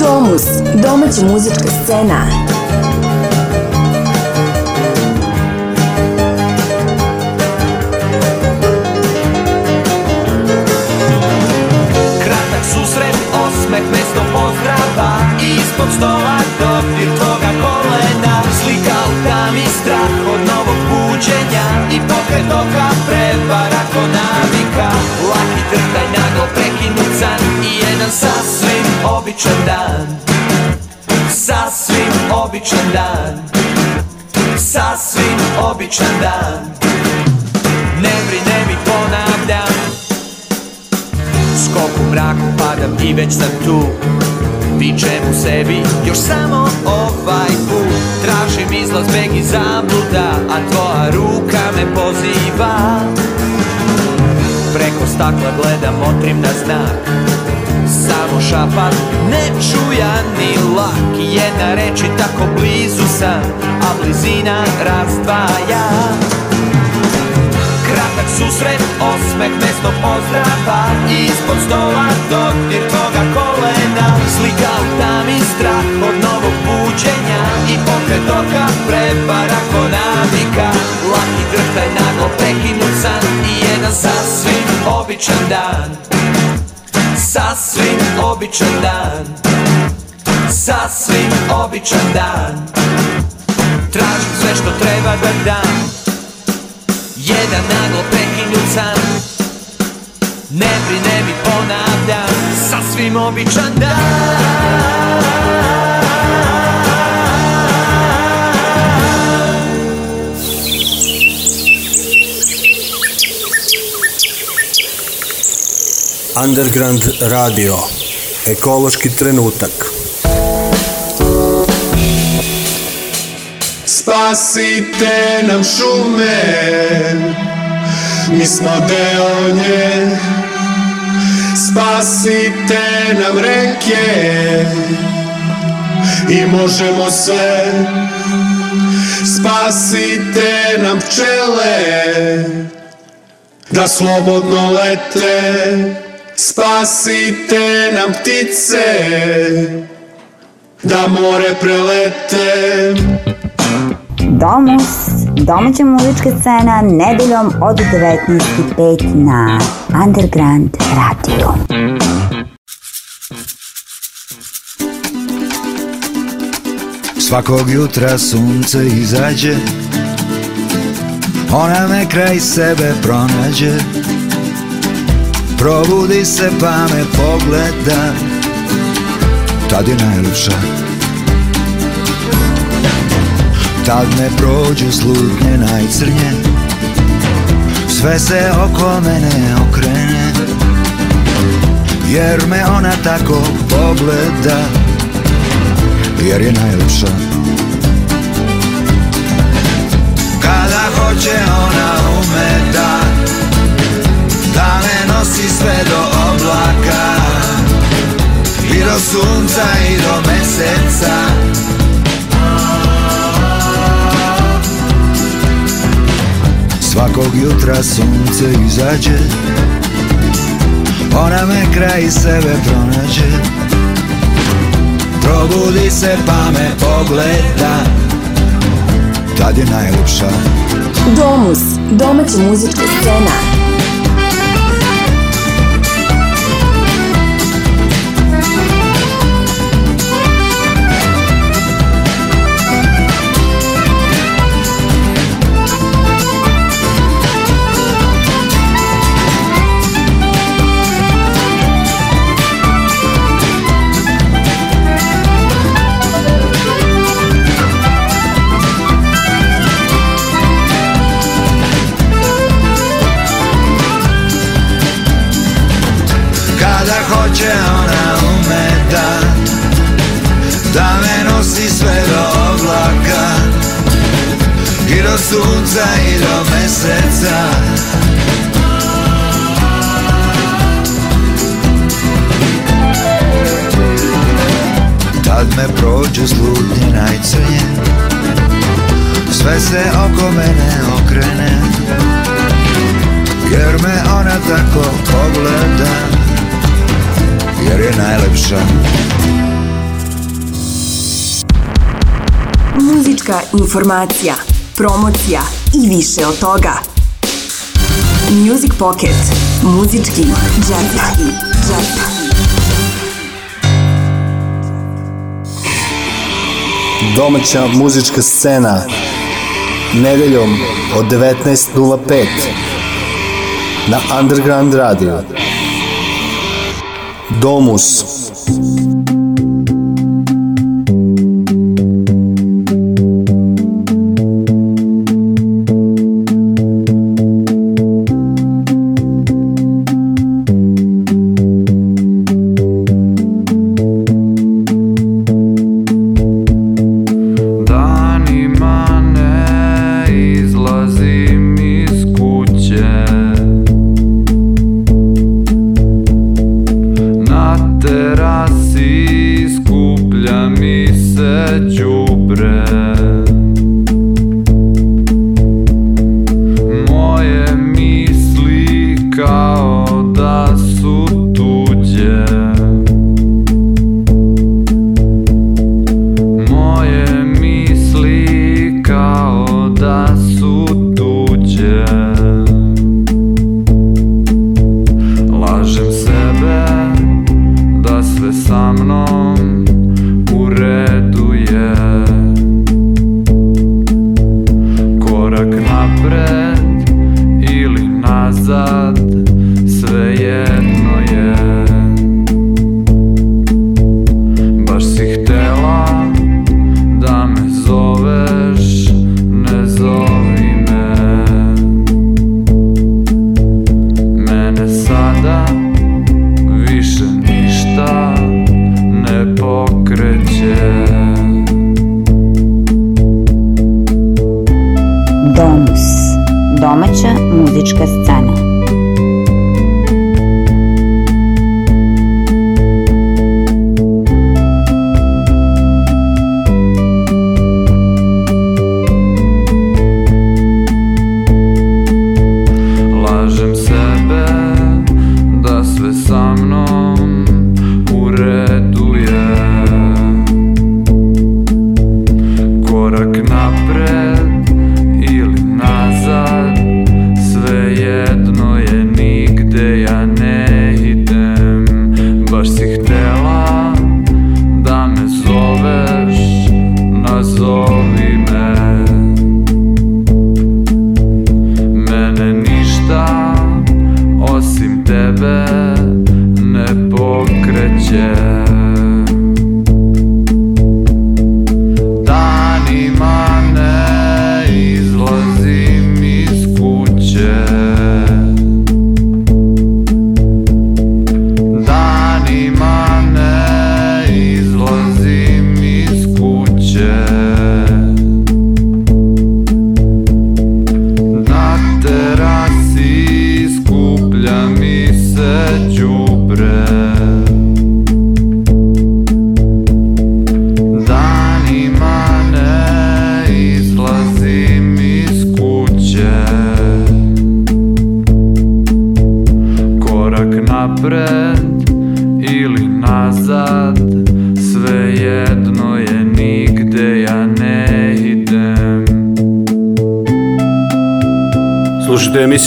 Domus, domaća muzička scena. Kratak susret, osmeh, mesto pozdrava Ispod stola dodir tvoga kolena Slika u tami, strah od novog buđenja I pokret oka, prevara ko navika Laki trtaj naglo prekinu jedan sasvim običan dan Sasvim običan dan Sasvim običan dan Ne brine mi ponavljam Skok u mraku padam i već sam tu Vičem u sebi još samo ovaj put Tražim izlaz, beg i zabluda A tvoja ruka me poziva stakla gledam, otrim na znak Samo šapak, nečujan ni lak Jedna reč i tako blizu sam, a blizina razdvaja Kratak susret, osmeh, mesto pozdrava Ispod stola, dodir tvoga kolena Slika u tami, strah od novog buđenja I pokret oka, prepara konavika Laki drhtaj naglo prekinut san I jedan sasvim običan dan Sasvim običan dan Sasvim običan dan Tražim sve što treba da dam Jedan naglo prekinut san Ne brine mi ponavljam Sasvim običan dan Underground Radio. Ekološki trenutak. Spasite nam šume, mi smo deo nje. Spasite nam reke i možemo sve. Spasite nam pčele da slobodno lete. Spasite nam ptice Da more prelete Domus, domaća muzička scena nedeljom od 19.05 na Underground Radio. Svakog jutra sunce izađe Ona me kraj sebe pronađe Probudi se pa me pogleda Tad je najljepša Tad ne prođu slutnje najcrnje Sve se oko mene okrene Jer me ona tako pogleda Jer je najljepša Kada hoće ona u mene nosi sve do oblaka I do sunca i do meseca Svakog jutra sunce izađe Ona me kraj sebe pronađe Probudi se pa me pogleda Tad je najljepša Domus, domaća muzička scena voce ona ometa Da me nosi sve do oblaka I do sunca i do meseca Tad me prođu slutnje najcrnje Sve se oko mene okrene Jer me ona tako pogleda jer je najlepša Muzička informacija, promocija i više od toga Music Pocket. Muzički, džetski, džetski. Domaća muzička scena. Nedeljom od 19.05 na Underground Radio. Domus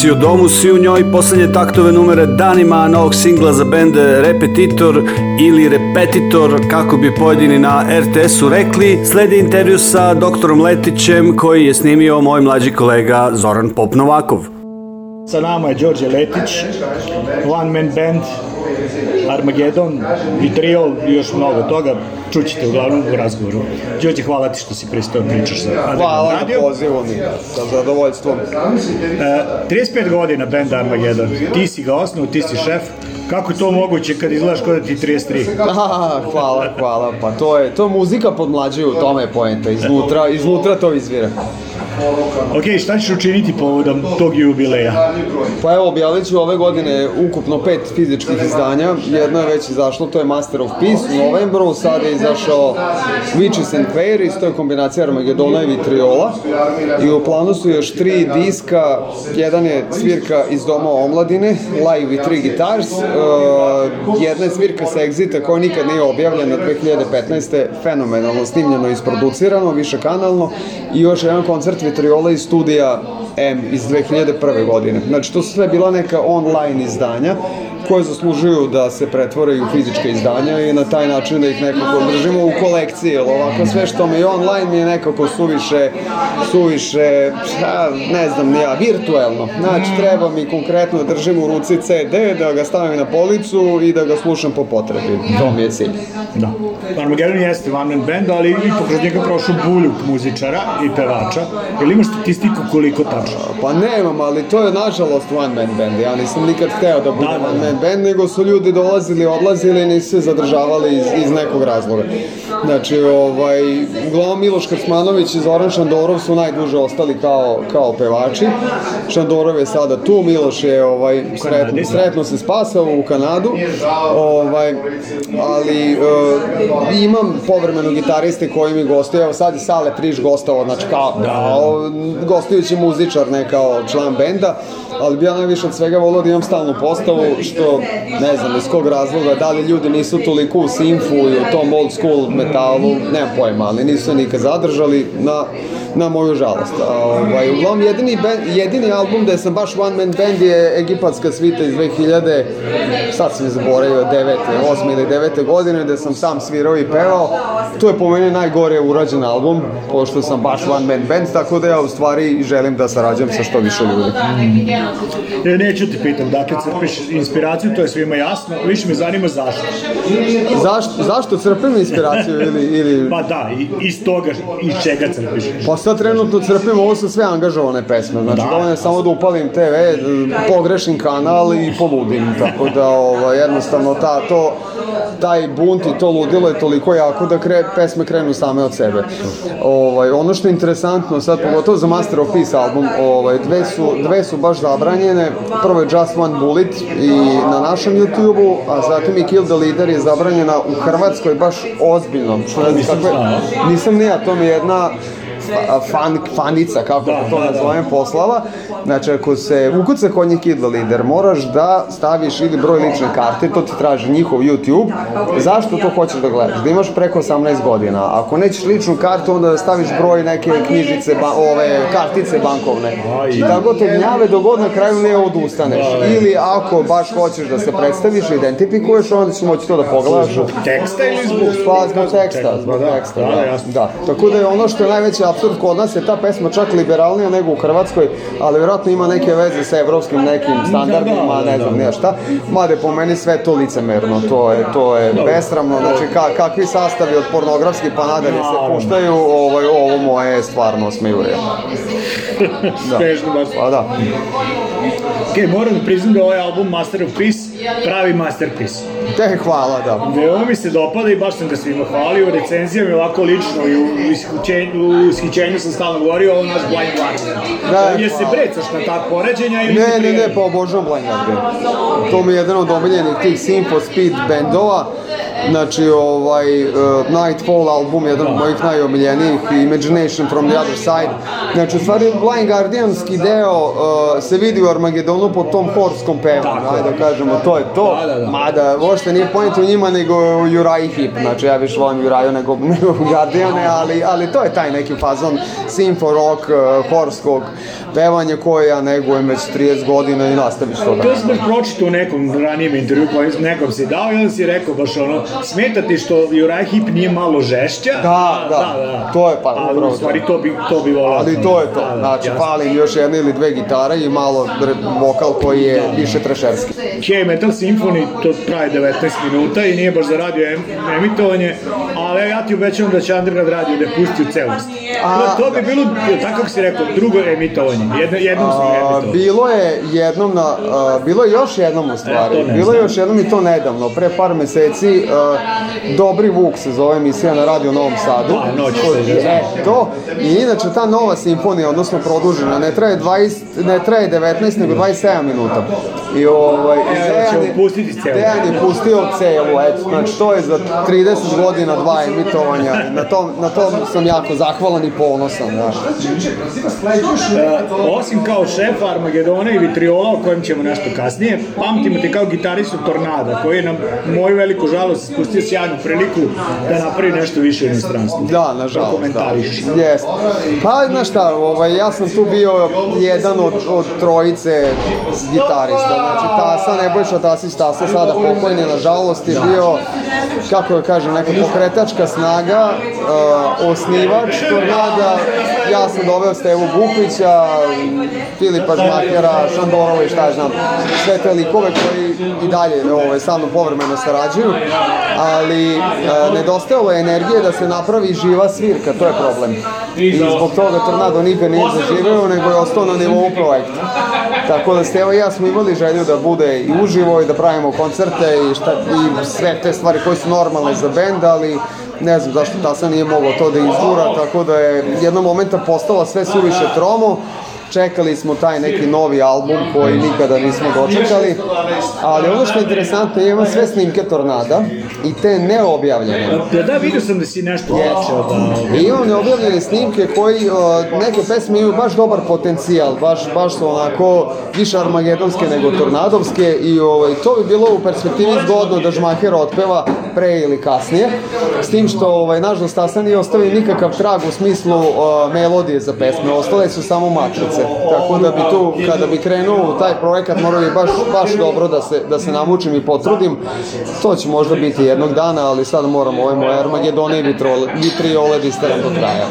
si u domu, si u njoj, poslednje taktove numere danima novog singla za bende Repetitor ili Repetitor, kako bi pojedini na RTS-u rekli. Sledi intervju sa doktorom Letićem koji je snimio moj mlađi kolega Zoran Popnovakov. Sa nama je Đorđe Letić, one man band, Armageddon i Triol i još mnogo toga čućete uglavnom u razgovoru. Đorđe, hvala ti što si pristao da pričaš za Underground Hvala na pozivu mi, sa zadovoljstvom. E, 35 godina benda Armageddon, ti si ga osnao, ti si šef, Kako je to moguće kad izgledaš kod da ti 33? Ah, hvala, hvala. Pa to je, to je muzika podmlađuju, u tome je poenta. Iznutra, iznutra to izvira porukama. Ok, šta ćeš učiniti povodom tog jubileja? Pa evo, objavit ću ove godine ukupno pet fizičkih izdanja. Jedno je već izašlo, to je Master of Peace u novembru, sad je izašao Witches and Fairies, to je kombinacija Armagedona i Vitriola. I u planu su još tri diska, jedan je svirka iz Doma omladine, live i tri guitars, e, jedna je svirka sa Exita koja nikad nije objavljena 2015. fenomenalno snimljeno i isproducirano, više kanalno i još jedan koncert Vitriola iz studija M iz 2001. godine. Znači, to su sve bila neka online izdanja koje zaslužuju da se pretvore u fizička izdanja i na taj način da ih nekako držimo u kolekciji, jer ovako sve što mi je online mi je nekako suviše, suviše, ja, ne znam, ja, virtuelno. Znači, mm. treba mi konkretno da držim u ruci CD, da ga stavim na policu i da ga slušam po potrebi. To mi je cilj. Da. Armageddon jeste one man band, ali i kroz njega prošao bulju muzičara i pevača. Ili imaš statistiku koliko tačno? Pa nemam, ali to je nažalost one man band. Ja nisam nikad hteo da budem da, da, da. one trajan band, nego su ljudi dolazili, odlazili i nisu se zadržavali iz, iz nekog razloga. Znači, ovaj, uglavnom Miloš Krsmanović i Zoran Šandorov su najduže ostali kao, kao pevači. Šandorov je sada tu, Miloš je ovaj, sretno, da. sretno se spasao u Kanadu, ovaj, ali uh, imam povremeno gitariste koji mi gostuje, evo sad je Sale Priš gostao, znači kao, da, da, kao gostujući muzičar, ne kao član benda, ali bi ja najviše od svega volio da imam stalnu postavu, što što, ne znam iz kog razloga, da li ljudi nisu toliko u simfu i u tom old school metalu, nemam pojma, ali nisu nikad zadržali na na moju žalost. Ovaj, uglavnom, jedini, band, jedini album da sam baš one man band je Egipatska svita iz 2000, sad sam je zaboravio, 9, 8 ili 9 godine, da sam sam svirao i pevao. To je po meni najgore urađen album, pošto sam baš one man band, tako da ja u stvari želim da sarađujem sa što više ljudi. Ne, neću ti pitam, dakle crpiš inspiraciju, to je svima jasno, više me zanima zašto. Zašto, zašto crpim inspiraciju ili... ili... Pa da, iz toga, iz čega crpiš? Pa sad trenutno crpim, ovo su sve angažovane pesme, znači da, je da, samo da upalim TV, pogrešim kanal i poludim, tako da ovaj, jednostavno ta, to, taj bunt i to ludilo je toliko jako da kre, pesme krenu same od sebe. Ovaj, ono što je interesantno sad, pogotovo za Master of Peace album, ovaj, dve, su, dve su baš zabranjene, prvo je Just One Bullet i na našem YouTube-u, a zatim i Kill the Leader je zabranjena u Hrvatskoj baš ozbiljno. Što ne znam nisam ni ja, to mi je jedna fan, fanica, kako da, to da, da. nazovem, da. poslala. Znači, ako se ukuca kod njih Kidla Lider, moraš da staviš ili broj lične karte, to ti traži njihov YouTube. Zašto to hoćeš da gledaš? Da imaš preko 18 godina. Ako nećeš ličnu kartu, onda da staviš broj neke pa knjižice, ba, ove, kartice bankovne. I znači, tako te gnjave dogod na kraju ne odustaneš. Da, da. Ili ako baš hoćeš da se predstaviš, identifikuješ, onda ćeš moći to da pogledaš. Teksta ili zbog? Pa, zbog teksta, zbog teksta, da. Tako da je ono što je najveća absurd, kod nas je ta pesma čak liberalnija nego u Hrvatskoj, ali vjerojatno ima neke veze sa evropskim nekim standardima, ne znam nije šta. Mlade, je po meni sve to licemerno, to je, to je besramno, znači ka, kakvi sastavi od pornografskih pa nadalje se puštaju, ovo, ovaj, ovo moje stvarno smijuje. Da. Pa da. Ok, moram da priznam da ovaj album Master of Peace pravi masterpiece. Te hvala, da. Veoma mi se dopada i baš sam ga svima hvalio, recenzija mi ovako lično i u u ishićenju sam stalno govorio, ovo naš Blind Guardian. Da, Ovdje se brecaš na ta poređenja ili... Ne, ne, ne, pa obožavam Blind Guardian. To mi je jedan od omiljenih tih Simpo Speed bendova Znači, ovaj, uh, Nightfall album, jedan od mojih najomiljenijih, Imagination from the Other Side. Znači, u stvari, Blind Guardianski deo uh, se vidi u Armagedonu po tom horskom pevu, ajde da kažemo, to je to. Da, da, da. Mada, uopšte nije point u njima, nego u Juraj Hip. Znači, ja više volim Juraju nego, nego Guardiane, ali, ali to je taj neki fazon simfo rock, uh, horskog pevanja koje ja negujem već 30 godina i nastaviš to da. To sam pročitao u nekom ranijem intervju kojem pa nekom si dao i onda si rekao baš ono, smeta ti što Juraj Hip nije malo žešća. Da, da, da, da. da. to je pa. Ali upravo, u stvari to bi, to bi volao. Ali to je to, da, da znači jasno. još jedna ili dve gitare i malo vokal koji je da. više trešerski. Hey Metal Symphony to traje 19 minuta i nije baš za radio em, emitovanje, ali ja ti obećavam da će Underground radio da pusti u celosti. A, to, to bi bilo, tako kako si rekao, drugo emitovanje, Jedno, jednom smo emitovali. Bilo je jednom na, a, bilo je još jednom u e, stvari, e, bilo je još jednom i to nedavno, pre par meseci, a, E, Dobri Vuk se zove emisija na radio Novom Sadu. Da, e, to. I inače ta nova simfonija, odnosno produžena, ne traje, 20, ne traje 19, nego 27 minuta. I ovaj, e, Dejan je, Dejan je pustio celu, eto, znači to je za 30 godina dva emitovanja, na tom, na tom sam jako zahvalan i ponosan, da. Uh, osim kao šefa Armagedona i Vitriola, o kojem ćemo nešto kasnije, pamtimo te kao gitaristu Tornada, koji je na moju veliku žalost propustio sjajnu priliku da napravi nešto više u inostranstvu. Da, nažalost. Komentariš. Da. Yes. Pa, znaš šta, ovaj, ja sam tu bio jedan od, od trojice gitarista. Znači, Tasa, Nebojša Tasić, Tasa sada pokojni, nažalost, je da. bio, kako da kažem, neka pokretačka snaga, uh, osnivač Tornada, ja sam doveo Stevu Bukića, Filipa Žmakera, Šandorova i šta znam, sve te likove koji i dalje ovaj, sa mnom povremeno sarađuju ali e, nedostajalo je energije da se napravi živa svirka, to je problem. I zbog toga Tornado Nibe nije zaživeo, nego je ostao na nivou projekta. Tako da Steva i ja smo imali želju da bude i uživo i da pravimo koncerte i, šta, i sve te stvari koje su normalne za bend, ali ne znam zašto Tasa nije mogao to da izgura, tako da je jednom momenta postala sve suviše tromo čekali smo taj neki novi album koji nikada nismo dočekali, ali ono što je interesantno, da imam sve snimke Tornada i te neobjavljene. Da, da, vidio sam da si nešto počeo da... I imam neobjavljene snimke koji, neke pesme imaju baš dobar potencijal, baš, baš su onako više armagedonske nego tornadovske i ovaj, to bi bilo u perspektivi zgodno da Žmaher otpeva pre ili kasnije, s tim što ovaj, naš dostasan nije ostavio nikakav trag u smislu uh, melodije za pesme, ostale su samo matrice se. Tako da bi tu, kada bi krenuo taj projekat, morao bi baš, baš dobro da se, da se namučim i potrudim. To će možda biti jednog dana, ali sad moram ove moj Armagedone i vitriole da isteram do kraja.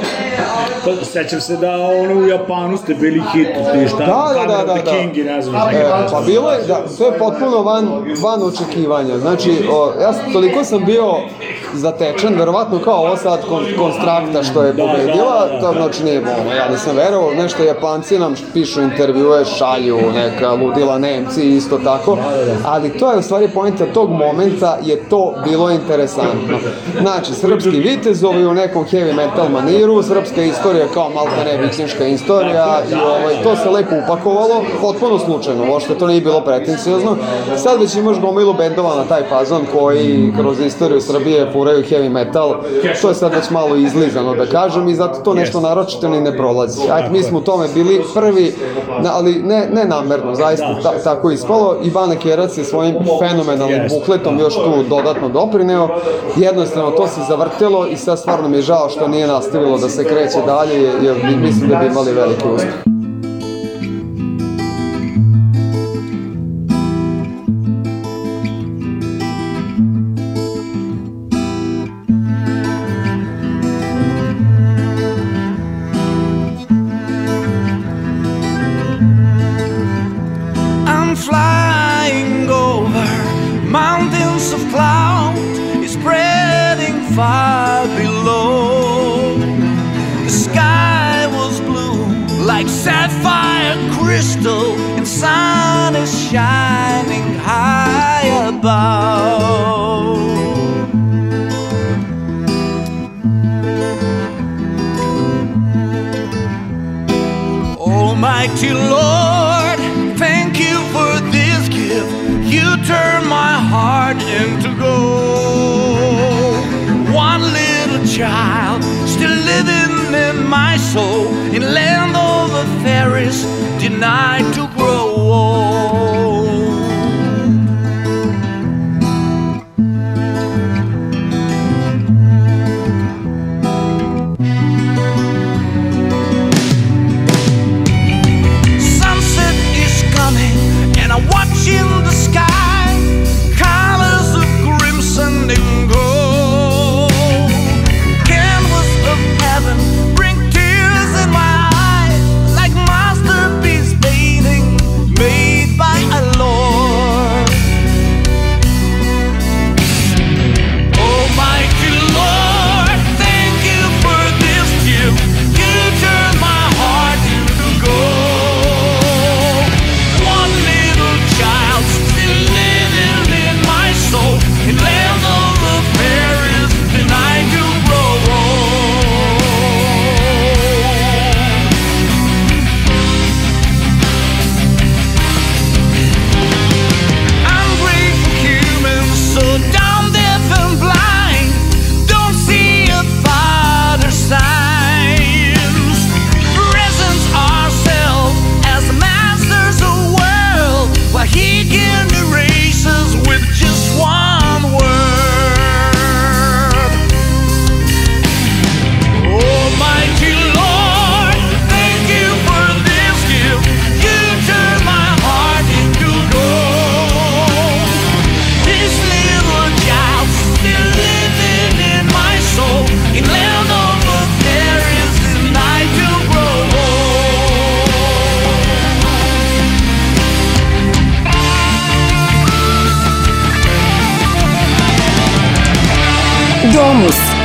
Pa, sećam se da ono u Japanu ste bili hit, ti šta, da, da, da, da, da. Kingi, ne znam. E, pa bilo je, da, to je potpuno van, van očekivanja. Znači, o, ja toliko sam bio zatečen, verovatno kao ovo sad konstrakta što je pobedila, to znači nije bolno, ja nisam verovao, nešto Japanci nam pišu intervjue, šalju neka ludila Nemci isto tako, ali to je u stvari pojenta tog momenta je to bilo interesantno. Znači, srpski vitezovi u nekom heavy metal maniru, srpska istorija kao malta ne vikinška istorija i ovaj, to se lepo upakovalo, potpuno slučajno, uopšte to nije bilo pretensiozno. Sad već imaš gomilu bendova na taj fazon koji kroz istoriju Srbije furaju heavy metal, to je sad već malo izližano da kažem i zato to nešto naročito ni ne prolazi. Ajde, mi smo u tome bili prvi, ali ne, ne namerno, zaista ta, tako ispalo. Ivana Kerac je svojim fenomenalnim bukletom još tu dodatno doprineo. Jednostavno to se zavrtelo i sad stvarno mi je žao što nije nastavilo da se kreće dalje jer mislim da bi imali veliki uspjeh.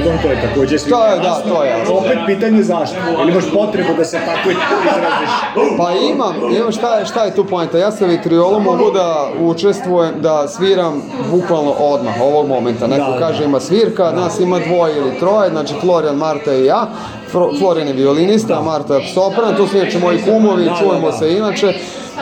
redom, to je takođe svi to je, da, to je. Jasno. Opet pitanje zašto? Ili imaš potrebu da se tako izraziš? Pa imam, imam šta je, šta je tu poenta? Ja sa vitriolom mogu da učestvujem, da sviram bukvalno odmah, ovog momenta. Neko da, da. kaže da. ima svirka, da. nas ima dvoje ili troje, znači Florian, Marta i ja. Florian je violinista, da. Marta je sopran, tu su inače moji kumovi, da, da čujemo da, da. se inače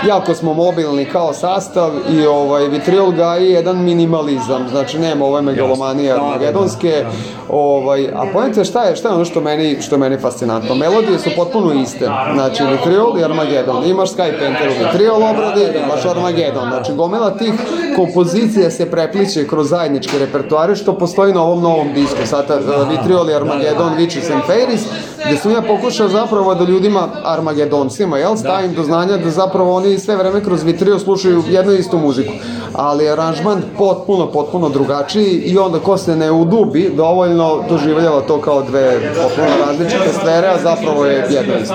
jako smo mobilni kao sastav i ovaj, vitriol ga je jedan minimalizam, znači nema ove megalomanije armagedonske, da, da, da. ovaj, a pojente šta je, šta je ono što meni, što meni fascinantno, melodije su potpuno iste, znači vitriol i armagedon, imaš Sky Panther u vitriol obradi, imaš armagedon, znači gomila tih kompozicija se prepliče kroz zajedničke repertoare što postoji na ovom novom disku, Sada e, vitriol i armagedon, Witches and Fairies, gde sam ja pokušao zapravo da ljudima armagedoncima, jel, stavim do znanja da zapravo oni oni sve vreme kroz vitrio slušaju jednu istu muziku. Ali aranžman potpuno, potpuno drugačiji i onda ko se ne udubi, dovoljno doživljava to kao dve potpuno različite sfere, a zapravo je jedno isto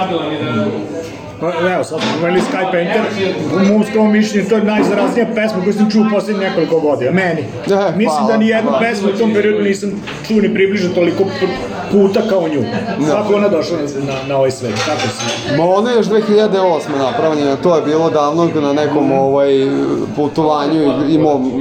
pa evo sad spomenuli Sky Painter, u mumskom mišljenju to je najzaraznija pesma koju sam čuo poslednjih nekoliko godina, meni. Da, Mislim da ni jednu pesmu u tom periodu nisam čuo ni približno toliko puta kao nju. Kako da. ona došla na, na ovaj svet, kako si? Ma ona je još 2008. napravljena, to je bilo davno na nekom ovaj, putovanju i mom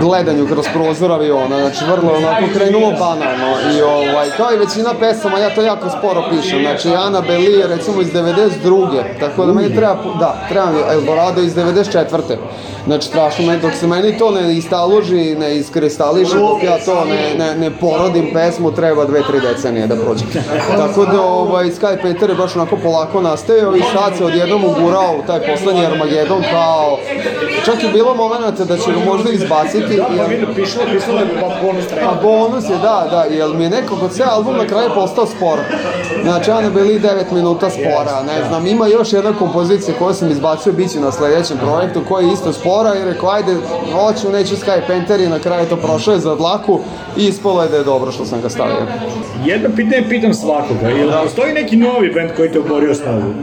gledanju kroz prozor aviona, znači vrlo onako krenulo banalno i ovaj, kao i većina pesama, ja to jako sporo pišem, znači Ana Beli recimo iz 92 tako da meni treba, da, treba mi Eldorado iz 94. Znači, strašno meni, dok se meni to ne istaloži, ne iskristališe, dok ja to ne, ne, ne porodim pesmu, treba dve, tri decenije da prođe. Tako da, ovaj, Sky Peter je baš onako polako nastavio i sad se odjednom ugurao u taj poslednji Armagedon kao... Čak je bilo momenta da će ga možda izbaciti. Da, pa vidim, pišalo da je bonus track. A bonus je, da, da, jer mi je nekako ceo album na kraju postao spor. Znači, Annabelle 9 minuta spora, ne znam, ima još jer jedna kompozicija koju sam izbacio biće na sledećem projektu koji je isto spora i rekao ajde hoću neću Sky Panther i na kraju to prošlo je za dlaku i ispalo je da je dobro što sam ga stavio. Jedno pitanje pitam svakoga, ili li da. postoji neki novi band koji te oborio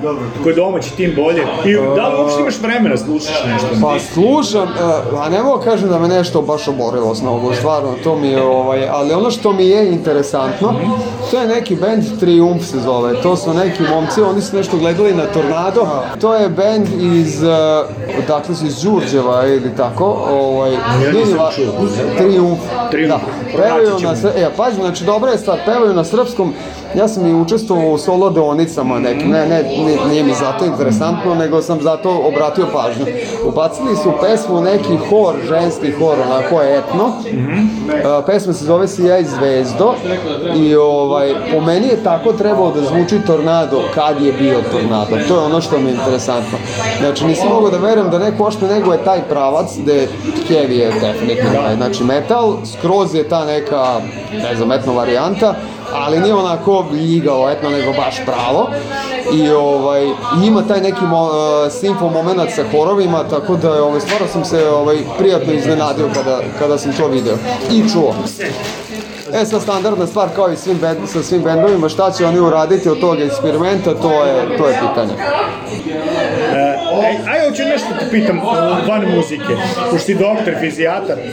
Dobro. Koji domaći tim bolje? I e, da li uopšte imaš vremena da slušaš nešto? Pa slušam, e, a ne mogu kažem da me nešto baš oborilo s nogu, stvarno, to mi je ovaj, ali ono što mi je interesantno, mhm. to je neki band Triumf se zove, to su neki momci, oni su nešto gledali na tornado Tornado. To je band iz, uh, dakle, iz Đurđeva ili tako. Ovaj, ja nisam čuo. Triumf. Triumf. Da. Pevaju na, e, pazi, znači dobra je stvar, pevaju na srpskom, ja sam i učestvovao u solo deonicama nekim, ne, ne, ne, nije mi zato interesantno, nego sam zato obratio pažnju. Ubacili su pesmu neki hor, ženski hor, onako etno, mm -hmm. pesma se zove Sija i zvezdo i ovaj, po meni je tako trebao da zvuči tornado kad je bio tornado, to je ono što mi je interesantno. Znači nisam mogao da verujem da neko ošto nego je taj pravac gde je heavy je tehnika, znači metal, skroz je ta neka, ne znam, etno varijanta, ali nije onako ljigao, etno, nego baš pravo. I ovaj, ima taj neki mo, e, simfo moment sa horovima, tako da ovaj, stvarno sam se ovaj, prijatno iznenadio kada, kada sam to video i čuo. E sad standardna stvar kao i svim band, sa svim bendovima, šta će oni uraditi od tog eksperimenta, to je, to je pitanje aj, aj, hoću nešto da te pitam, van muzike, pošto si doktor, fizijatar, e,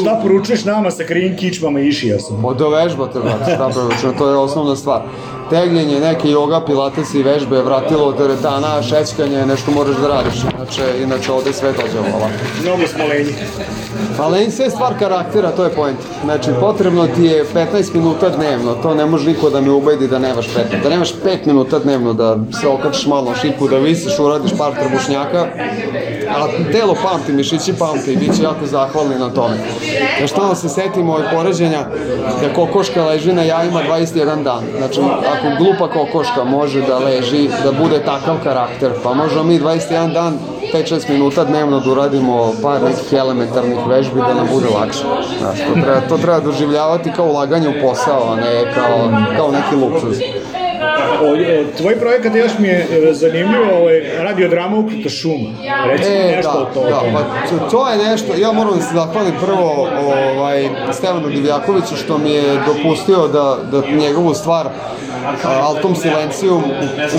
šta poručuješ nama sa krivim kičmama i išijasom? Pa dovežbate, brate, šta poručujem, to je osnovna stvar tegljenje, neke joga, pilates i vežbe, vratilo teretana, šećkanje, nešto moraš da radiš, inače, inače ovde sve dođe ovo. Mnogo smo lenji. Pa lenji sve stvar karaktera, to je point. Znači, potrebno ti je 15 minuta dnevno, to ne može niko da me ubedi da nemaš 15, da nemaš 5 minuta dnevno, da se okačiš malo na šipu, da visiš, uradiš par trbušnjaka, a telo pamti, mišići pamti i bit će jako zahvalni na tome. Znači, što se setimo od poređenja da kokoška leži na jajima 21 dan. Znači, ako glupa kokoška može da leži, da bude takav karakter, pa možemo mi 21 dan 5-6 minuta dnevno da uradimo par nekih elementarnih vežbi da nam bude lakše. Znači, to treba, to treba doživljavati kao ulaganje u posao, a ne kao, kao neki luksuz. E, tvoj projekat još mi je e, zanimljivo, ovaj, radiodrama Ukrita šuma. Reci e, nešto da, o tome. Da, pa to je nešto, ja moram da se zahvalim prvo ovaj, Stevanu Divljakoviću što mi je dopustio da, da njegovu stvar Altom tom silencijom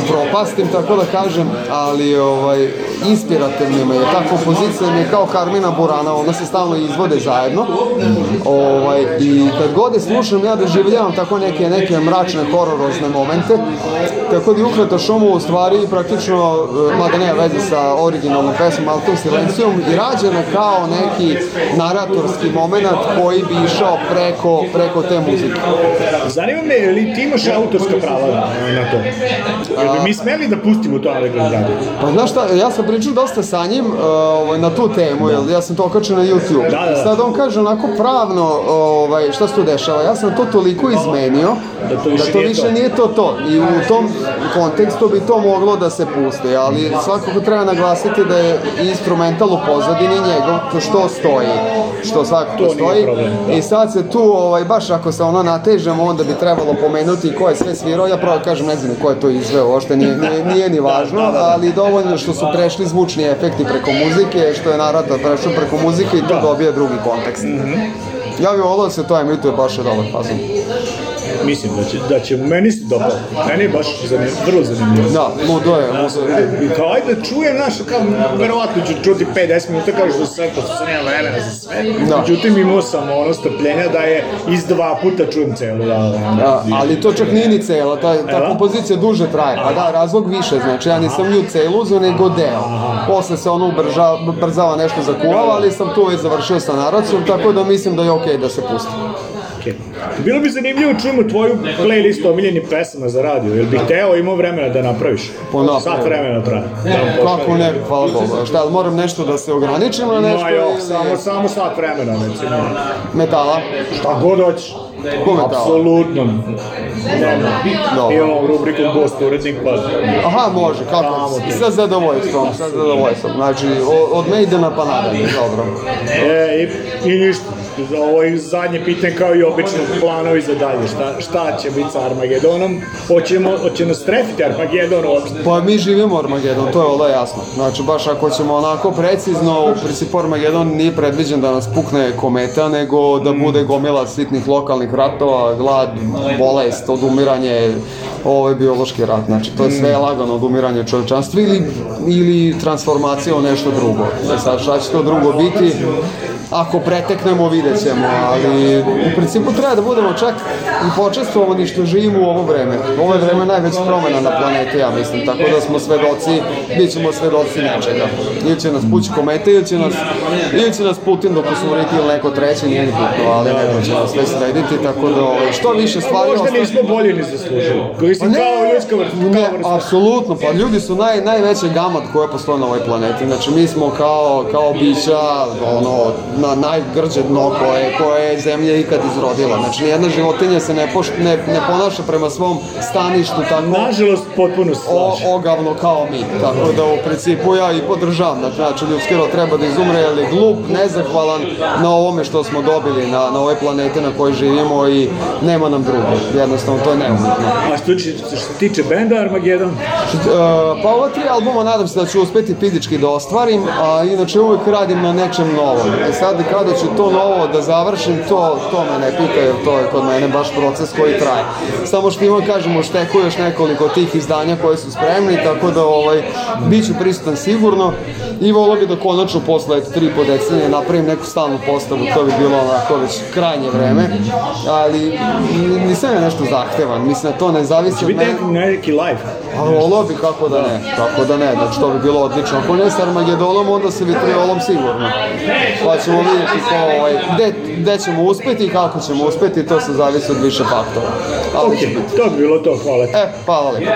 upropastim, tako da kažem, ali ovaj, inspirativnim me je. Ta kompozicija mi je kao Karmina Borana, ona se stalno izvode zajedno. Ovaj, I kad god je slušam, ja doživljavam tako neke, neke mračne, hororozne momente, Nicole. Então, Tako da je Ukrata šumu u stvari praktično, e, mada nema veze sa originalnom pesmom Altum Silencijom, i rađena kao neki naratorski moment koji bi išao preko, preko te muzike. Zanima me, li ti imaš autorska prava na, to? Jer bi mi smeli da pustimo to Underground Radio? Pa znaš šta, ja sam pričao dosta sa njim e, ovaj, na tu temu, jel, ja sam to okačio na YouTube. da, da. Sad on kaže onako pravno ovaj, šta se tu dešava. Ja sam to toliko izmenio da to više, da to više nije, to. nije to to. I u tom kontekstu bi to moglo da se pusti, ali svakako treba naglasiti da je instrumental u pozadini njegov što stoji, što svakako stoji. Problem, da. I sad se tu, ovaj, baš ako se ono natežemo, onda bi trebalo pomenuti ko je sve svirao, ja pravo kažem ne znam ko je to izveo, ošte nije, nije, nije ni da, važno, da, da, ali dovoljno što su prešli zvučni efekti preko muzike, što je narata prešao preko muzike i to dobija drugi kontekst. Mm -hmm. Ja bih volao da se to emituje, baš je dobar fazon mislim da će, da će meni se dopao. Meni je baš zanimljivo, vrlo zanimljivo. Da, Ludo je. I kao, ajde čujem, znaš, kao, verovatno ću čuti 5-10 minuta, kao što sve, pošto sam nema vremena za sve. Da. Međutim, imao sam ono strpljenja da je iz dva puta čujem celu. Da, da, da. da ali to čak nije ni cela, ta, ta kompozicija duže traje. Pa da, razlog više, znači, ja nisam nju celu uzeo, nego deo. Posle se ono ubrža, brzava nešto za kuvala, ali sam tu već završio sa naracijom, tako da mislim da je okej okay da se pusti. Ok. Bilo bi zanimljivo čujemo tvoju playlistu omiljenih pesama za radio. Jel bi teo imao vremena da napraviš? Pa da. Sat vremena traje. Da Kako ne, hvala Bogu. Šta, moram nešto da se ograničim na nešto? Ma jo, ili... samo, samo sat vremena, recimo. Metala? Šta god hoćeš. Kome tamo? Apsolutno. Dobro. Imamo rubriku gost urednik pa... Aha, može, kako? Sa zadovoljstvom, sa zadovoljstvom. Znači, od Maidena pa nadalje, dobro. E, i, i ništa. Ovo je zadnje pitanje kao i obično, planovi za dalje, šta, šta će biti sa Armagedonom? Hoćemo, hoće nas trefiti Armagedon uopšte? Pa mi živimo Armagedon, to je ovo jasno. Znači, baš ako ćemo onako precizno, u principu Armagedon nije predviđen da nas pukne kometa, nego da bude mm. gomila sitnih lokalnih ratova, glad, bolest, odumiranje, ovo je biološki rat, znači to je mm. sve lagano odumiranje čovečanstva ili, ili transformacija u nešto drugo. E sad, šta će to drugo biti? Ako preteknemo vi vidjet ćemo, ali u principu treba da budemo čak i počestvovani što živimo u ovo vreme. Ovo je vreme najveća promjena na planeti, ja mislim, tako da smo svedoci, bit ćemo svedoci nečega. Ili će nas pući komete, ili će nas, ili će nas Putin dokusuriti ili neko treći, nije nikako, ali neko će nas sve srediti, tako da ovaj, što više stvari... Možda nismo bolji ili zaslužili. Mislim, pa kao ljudska vrsta. Apsolutno, pa ljudi su naj, najveća gamat koja postoji na ovoj planeti. Znači, mi smo kao, kao bića, ono, na najgrđe dno koje, koje je zemlja ikad izrodila. Znači, nijedna životinja se ne, poš, ne, ne ponaša prema svom staništu tako... Nažalost, potpuno slaže. Ogavno kao mi. Tako da, u principu, ja i podržavam. Dakle, znači, ljudski rod treba da izumre, ali glup, nezahvalan na ovome što smo dobili, na, na ovoj planeti na kojoj živimo i nema nam drugo. Jednostavno, to je neumitno. A što, što se tiče benda Armageddon? Što, e, pa ova tri albuma nadam se da ću uspeti fizički da ostvarim, a inače uvek radim na nečem novom. E sad, kada ću to novo malo da završim to, to me ne pita jer to je kod mene baš proces koji traje. Samo što imam kažem ošteku još nekoliko tih izdanja koje su spremni, tako da ovaj, bit ću prisutan sigurno i volio bi da konačno posle tri po decenije napravim neku stalnu postavu, to bi bilo onako već krajnje vreme, ali nisam ja nešto zahtevan, mislim da to ne zavisi od mene. Će biti neki live? Ali volao bi kako da ne, kako da ne, znači to bi bilo odlično. Ako ne sa Armagedolom, onda sa Vitriolom sigurno. Pa ćemo vidjeti ko, ovaj, gde, gde ćemo uspeti i kako ćemo uspeti, to se zavisi od više faktora. Ali okay, biti. to bi bilo to, hvala ti. E, hvala lepo.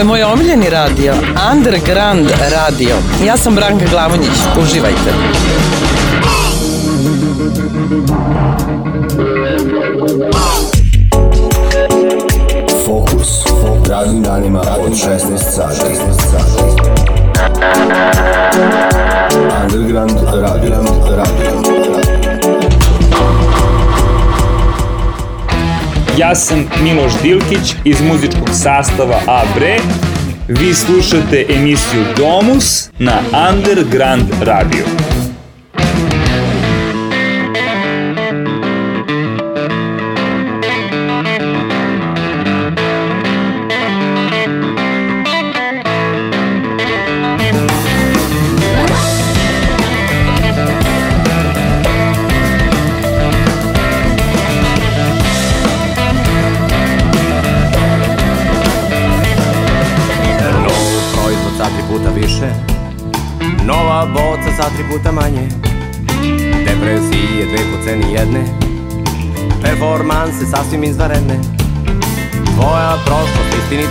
je moj omiljeni radio, Underground radio. Ja sam Branka Glavonjić, uživajte. Fokus. Radnim danima od 16 sati. 16 sati. Underground, Underground, radio. Ja sam Miloš Dilkić iz muzičkog sastava Abre. Vi slušate emisiju Domus na Underground Radio.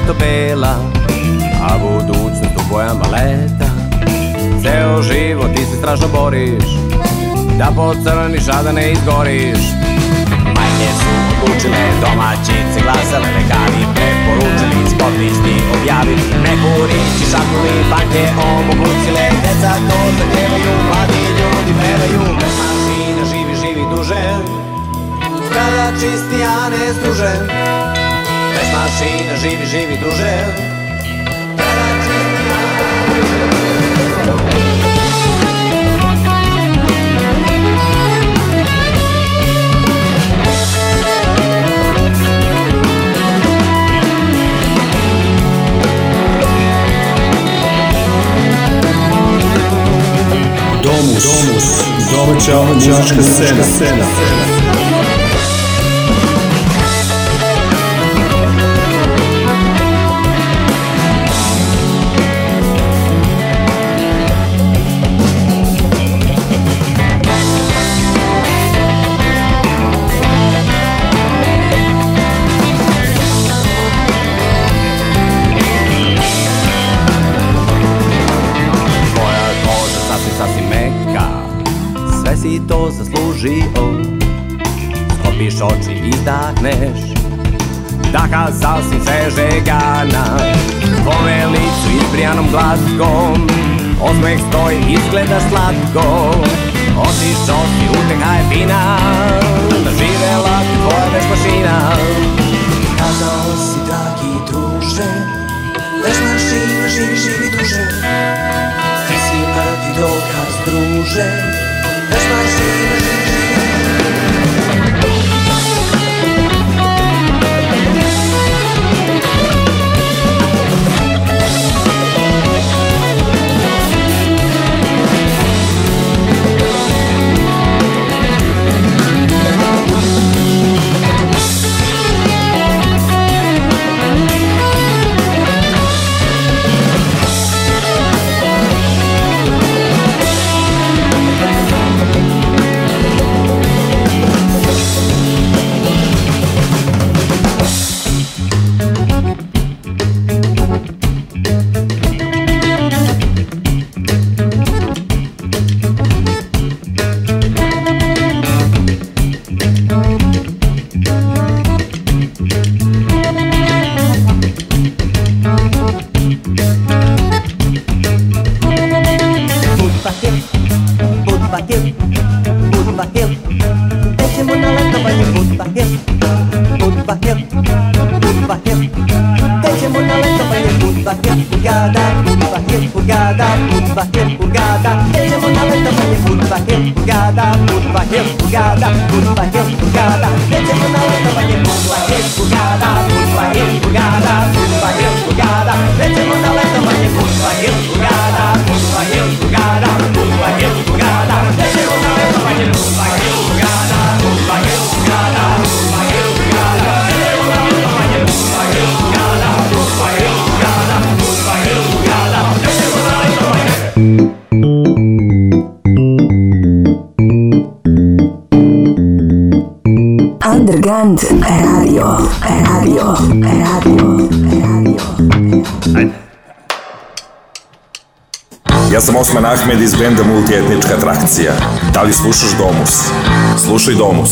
često bela A budućnost u bojama leta Ceo život ti se strašno boriš Da pocrniš, a da ne izgoriš Majke su odlučile domaćice Glasale lekari, preporučili sportisti Objavili Ne mekurići, šakuli, banke Omogućile deca to zahtjevaju Mladi ljudi pevaju Bez mašina živi, živi duže Kada čisti, a ne stružen bez mašina Živi, živi druže Domus, Domus, Domaća muzička scena. scena. i dahneš Daha sasvim svežegana Tvome licu i prijanom glaskom Osmeh stoji, izgledaš slatko Otišao si, uteha je fina Živela ti tvoja veš mašina Kazao si, dragi druže Veš da mašina živi, živi duže Ti si prvi dokaz, druže Ja sam Osman Ahmed iz benda Multietnička trakcija. Da li slušaš Domus? Slušaj Domus.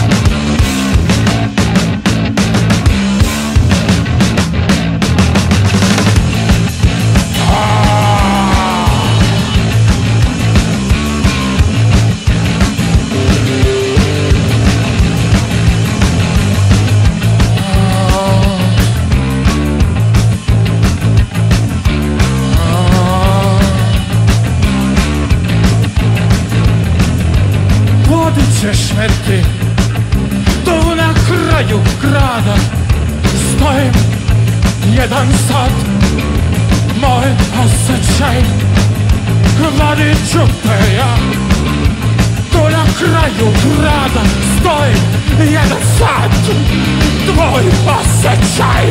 čupeja To na kraju grada stoji jedan sat Tvoj osjećaj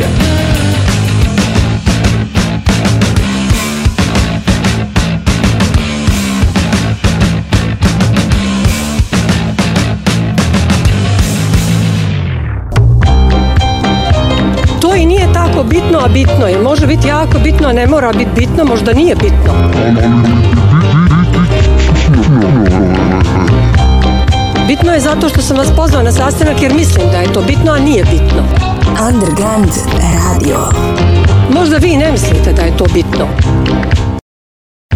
To i nije tako bitno, a bitno je. Može biti jako bitno, a ne mora biti bitno, možda nije bitno. bitno je zato što sam vas pozvao na sastanak jer mislim da je to bitno, a nije bitno. Underground Radio. Možda vi ne mislite da je to bitno.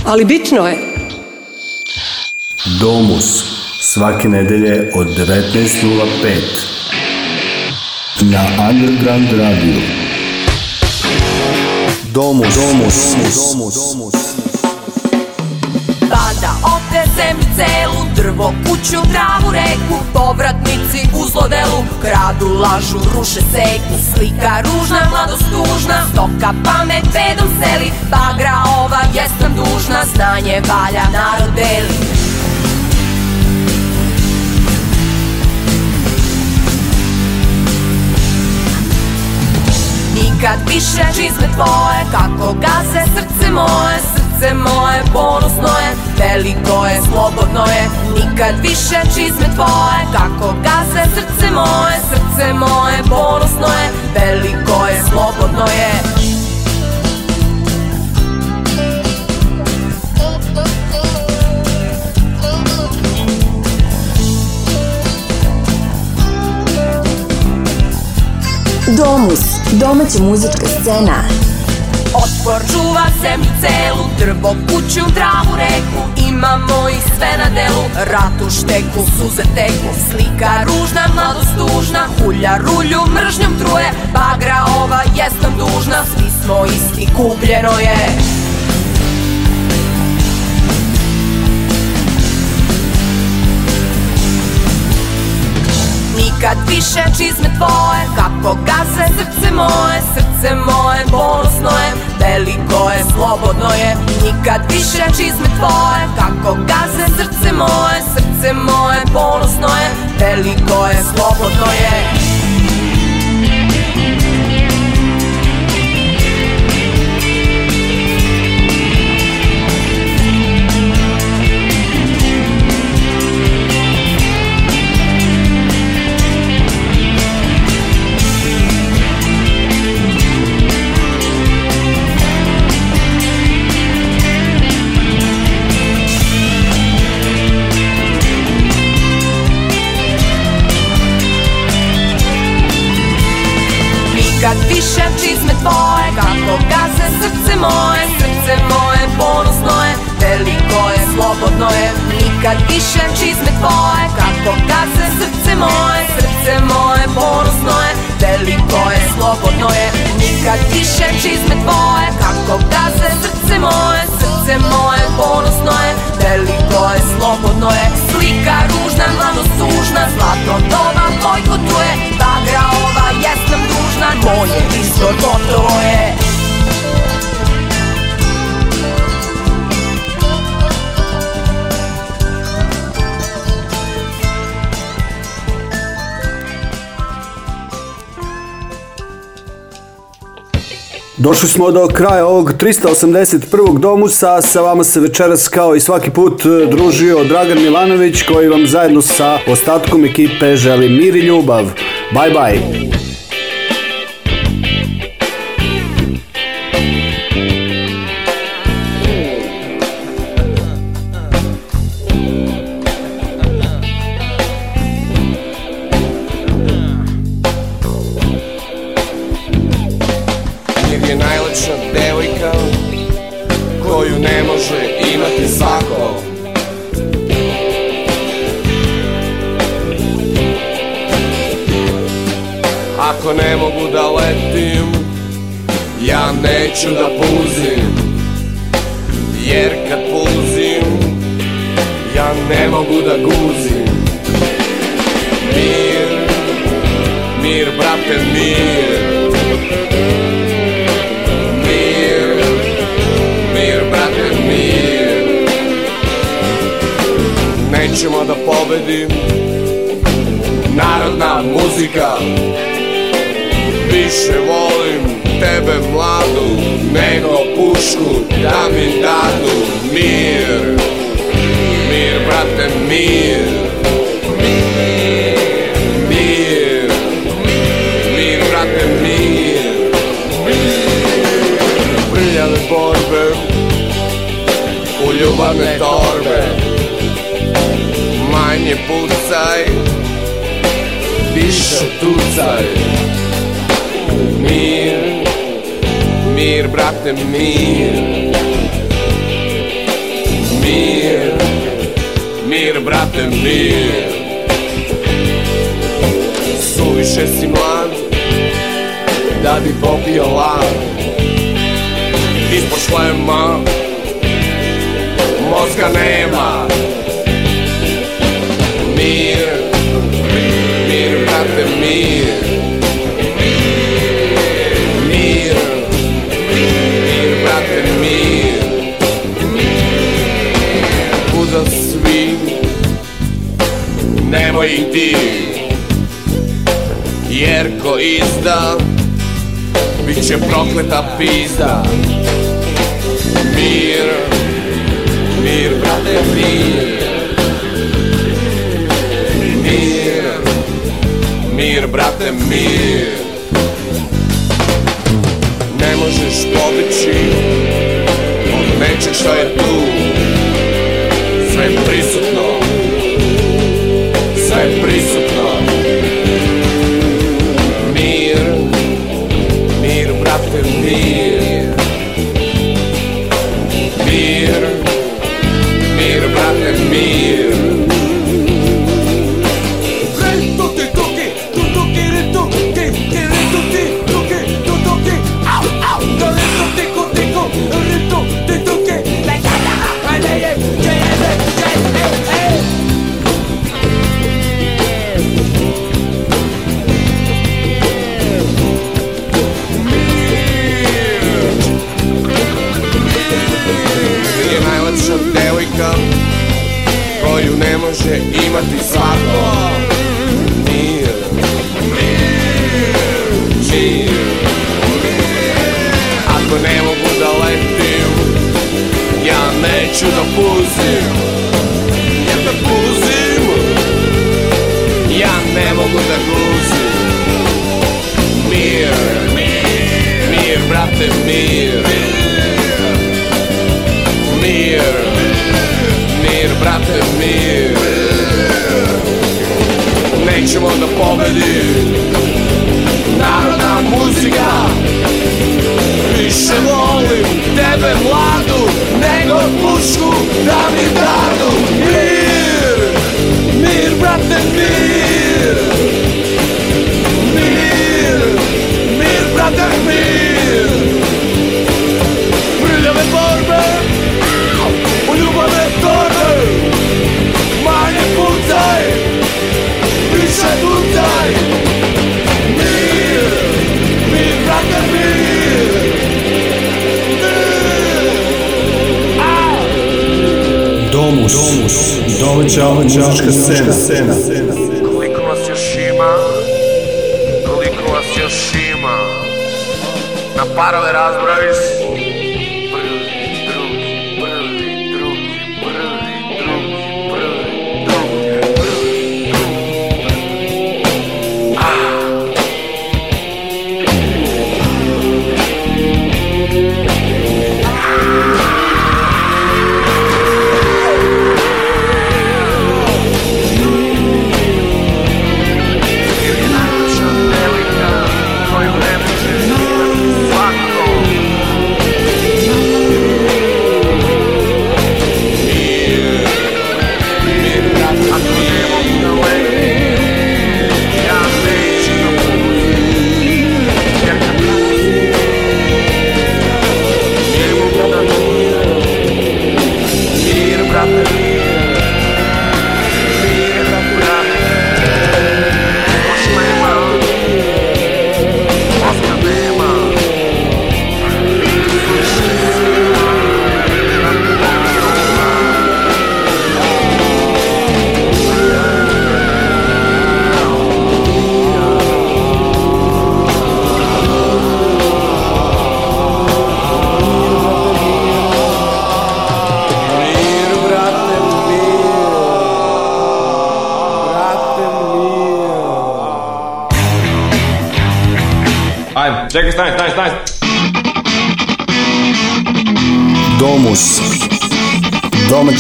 Ali bitno je. Domus. Svake nedelje od 19.05. Na Underground Radio. Domus. Domus. Domus. Domus. Domus. Grade zemlju celu, drvo, kuću, travu, reku Povratnici u zlodelu, kradu, lažu, ruše, seku Slika ružna, mladost tužna, stoka pamet bedom seli Bagra ova, jestem dužna, znanje valja, narod deli Nikad više čizme tvoje, kako gaze srce moje srce moje ponosno je Veliko je, slobodno je, nikad više čizme tvoje Tako gaze da srce moje, srce moje ponosno je Veliko je, slobodno je Domus, domaća muzička scena otvor Čuva zemlju celu, drvo, kuću, dravu, reku Imamo i sve na delu, ratu, šteku, suze teku Slika ružna, mladost tužna, hulja rulju, mržnjom truje Bagra ova jestam dužna, svi smo isti, kupljeno je kad više čizme tvoje Kako gaze srce moje, srce moje ponosno je Veliko je, slobodno je Nikad više čizme tvoje Kako gaze srce moje, srce moje ponosno je Veliko je, slobodno je Veliko je, slobodno je pač izmed tvojega, koga se srce moje, srce moje ponosno je, veliko je, slobodno je, nikad dišem čizmet tvojega, koga se srce moje, srce moje ponosno je, veliko je, slobodno je, nikad dišem čizmet tvojega, koga se srce moje, srce moje ponosno je, veliko je, slobodno je, slika ružna, mladost sužna, zlato doma moj kotuje. Došli smo do kraja ovog 381. domusa. Sa vama se večeras kao i svaki put e, družio Dragan Milanović koji vam zajedno sa ostatkom ekipe želi mir i ljubav. Bye bye.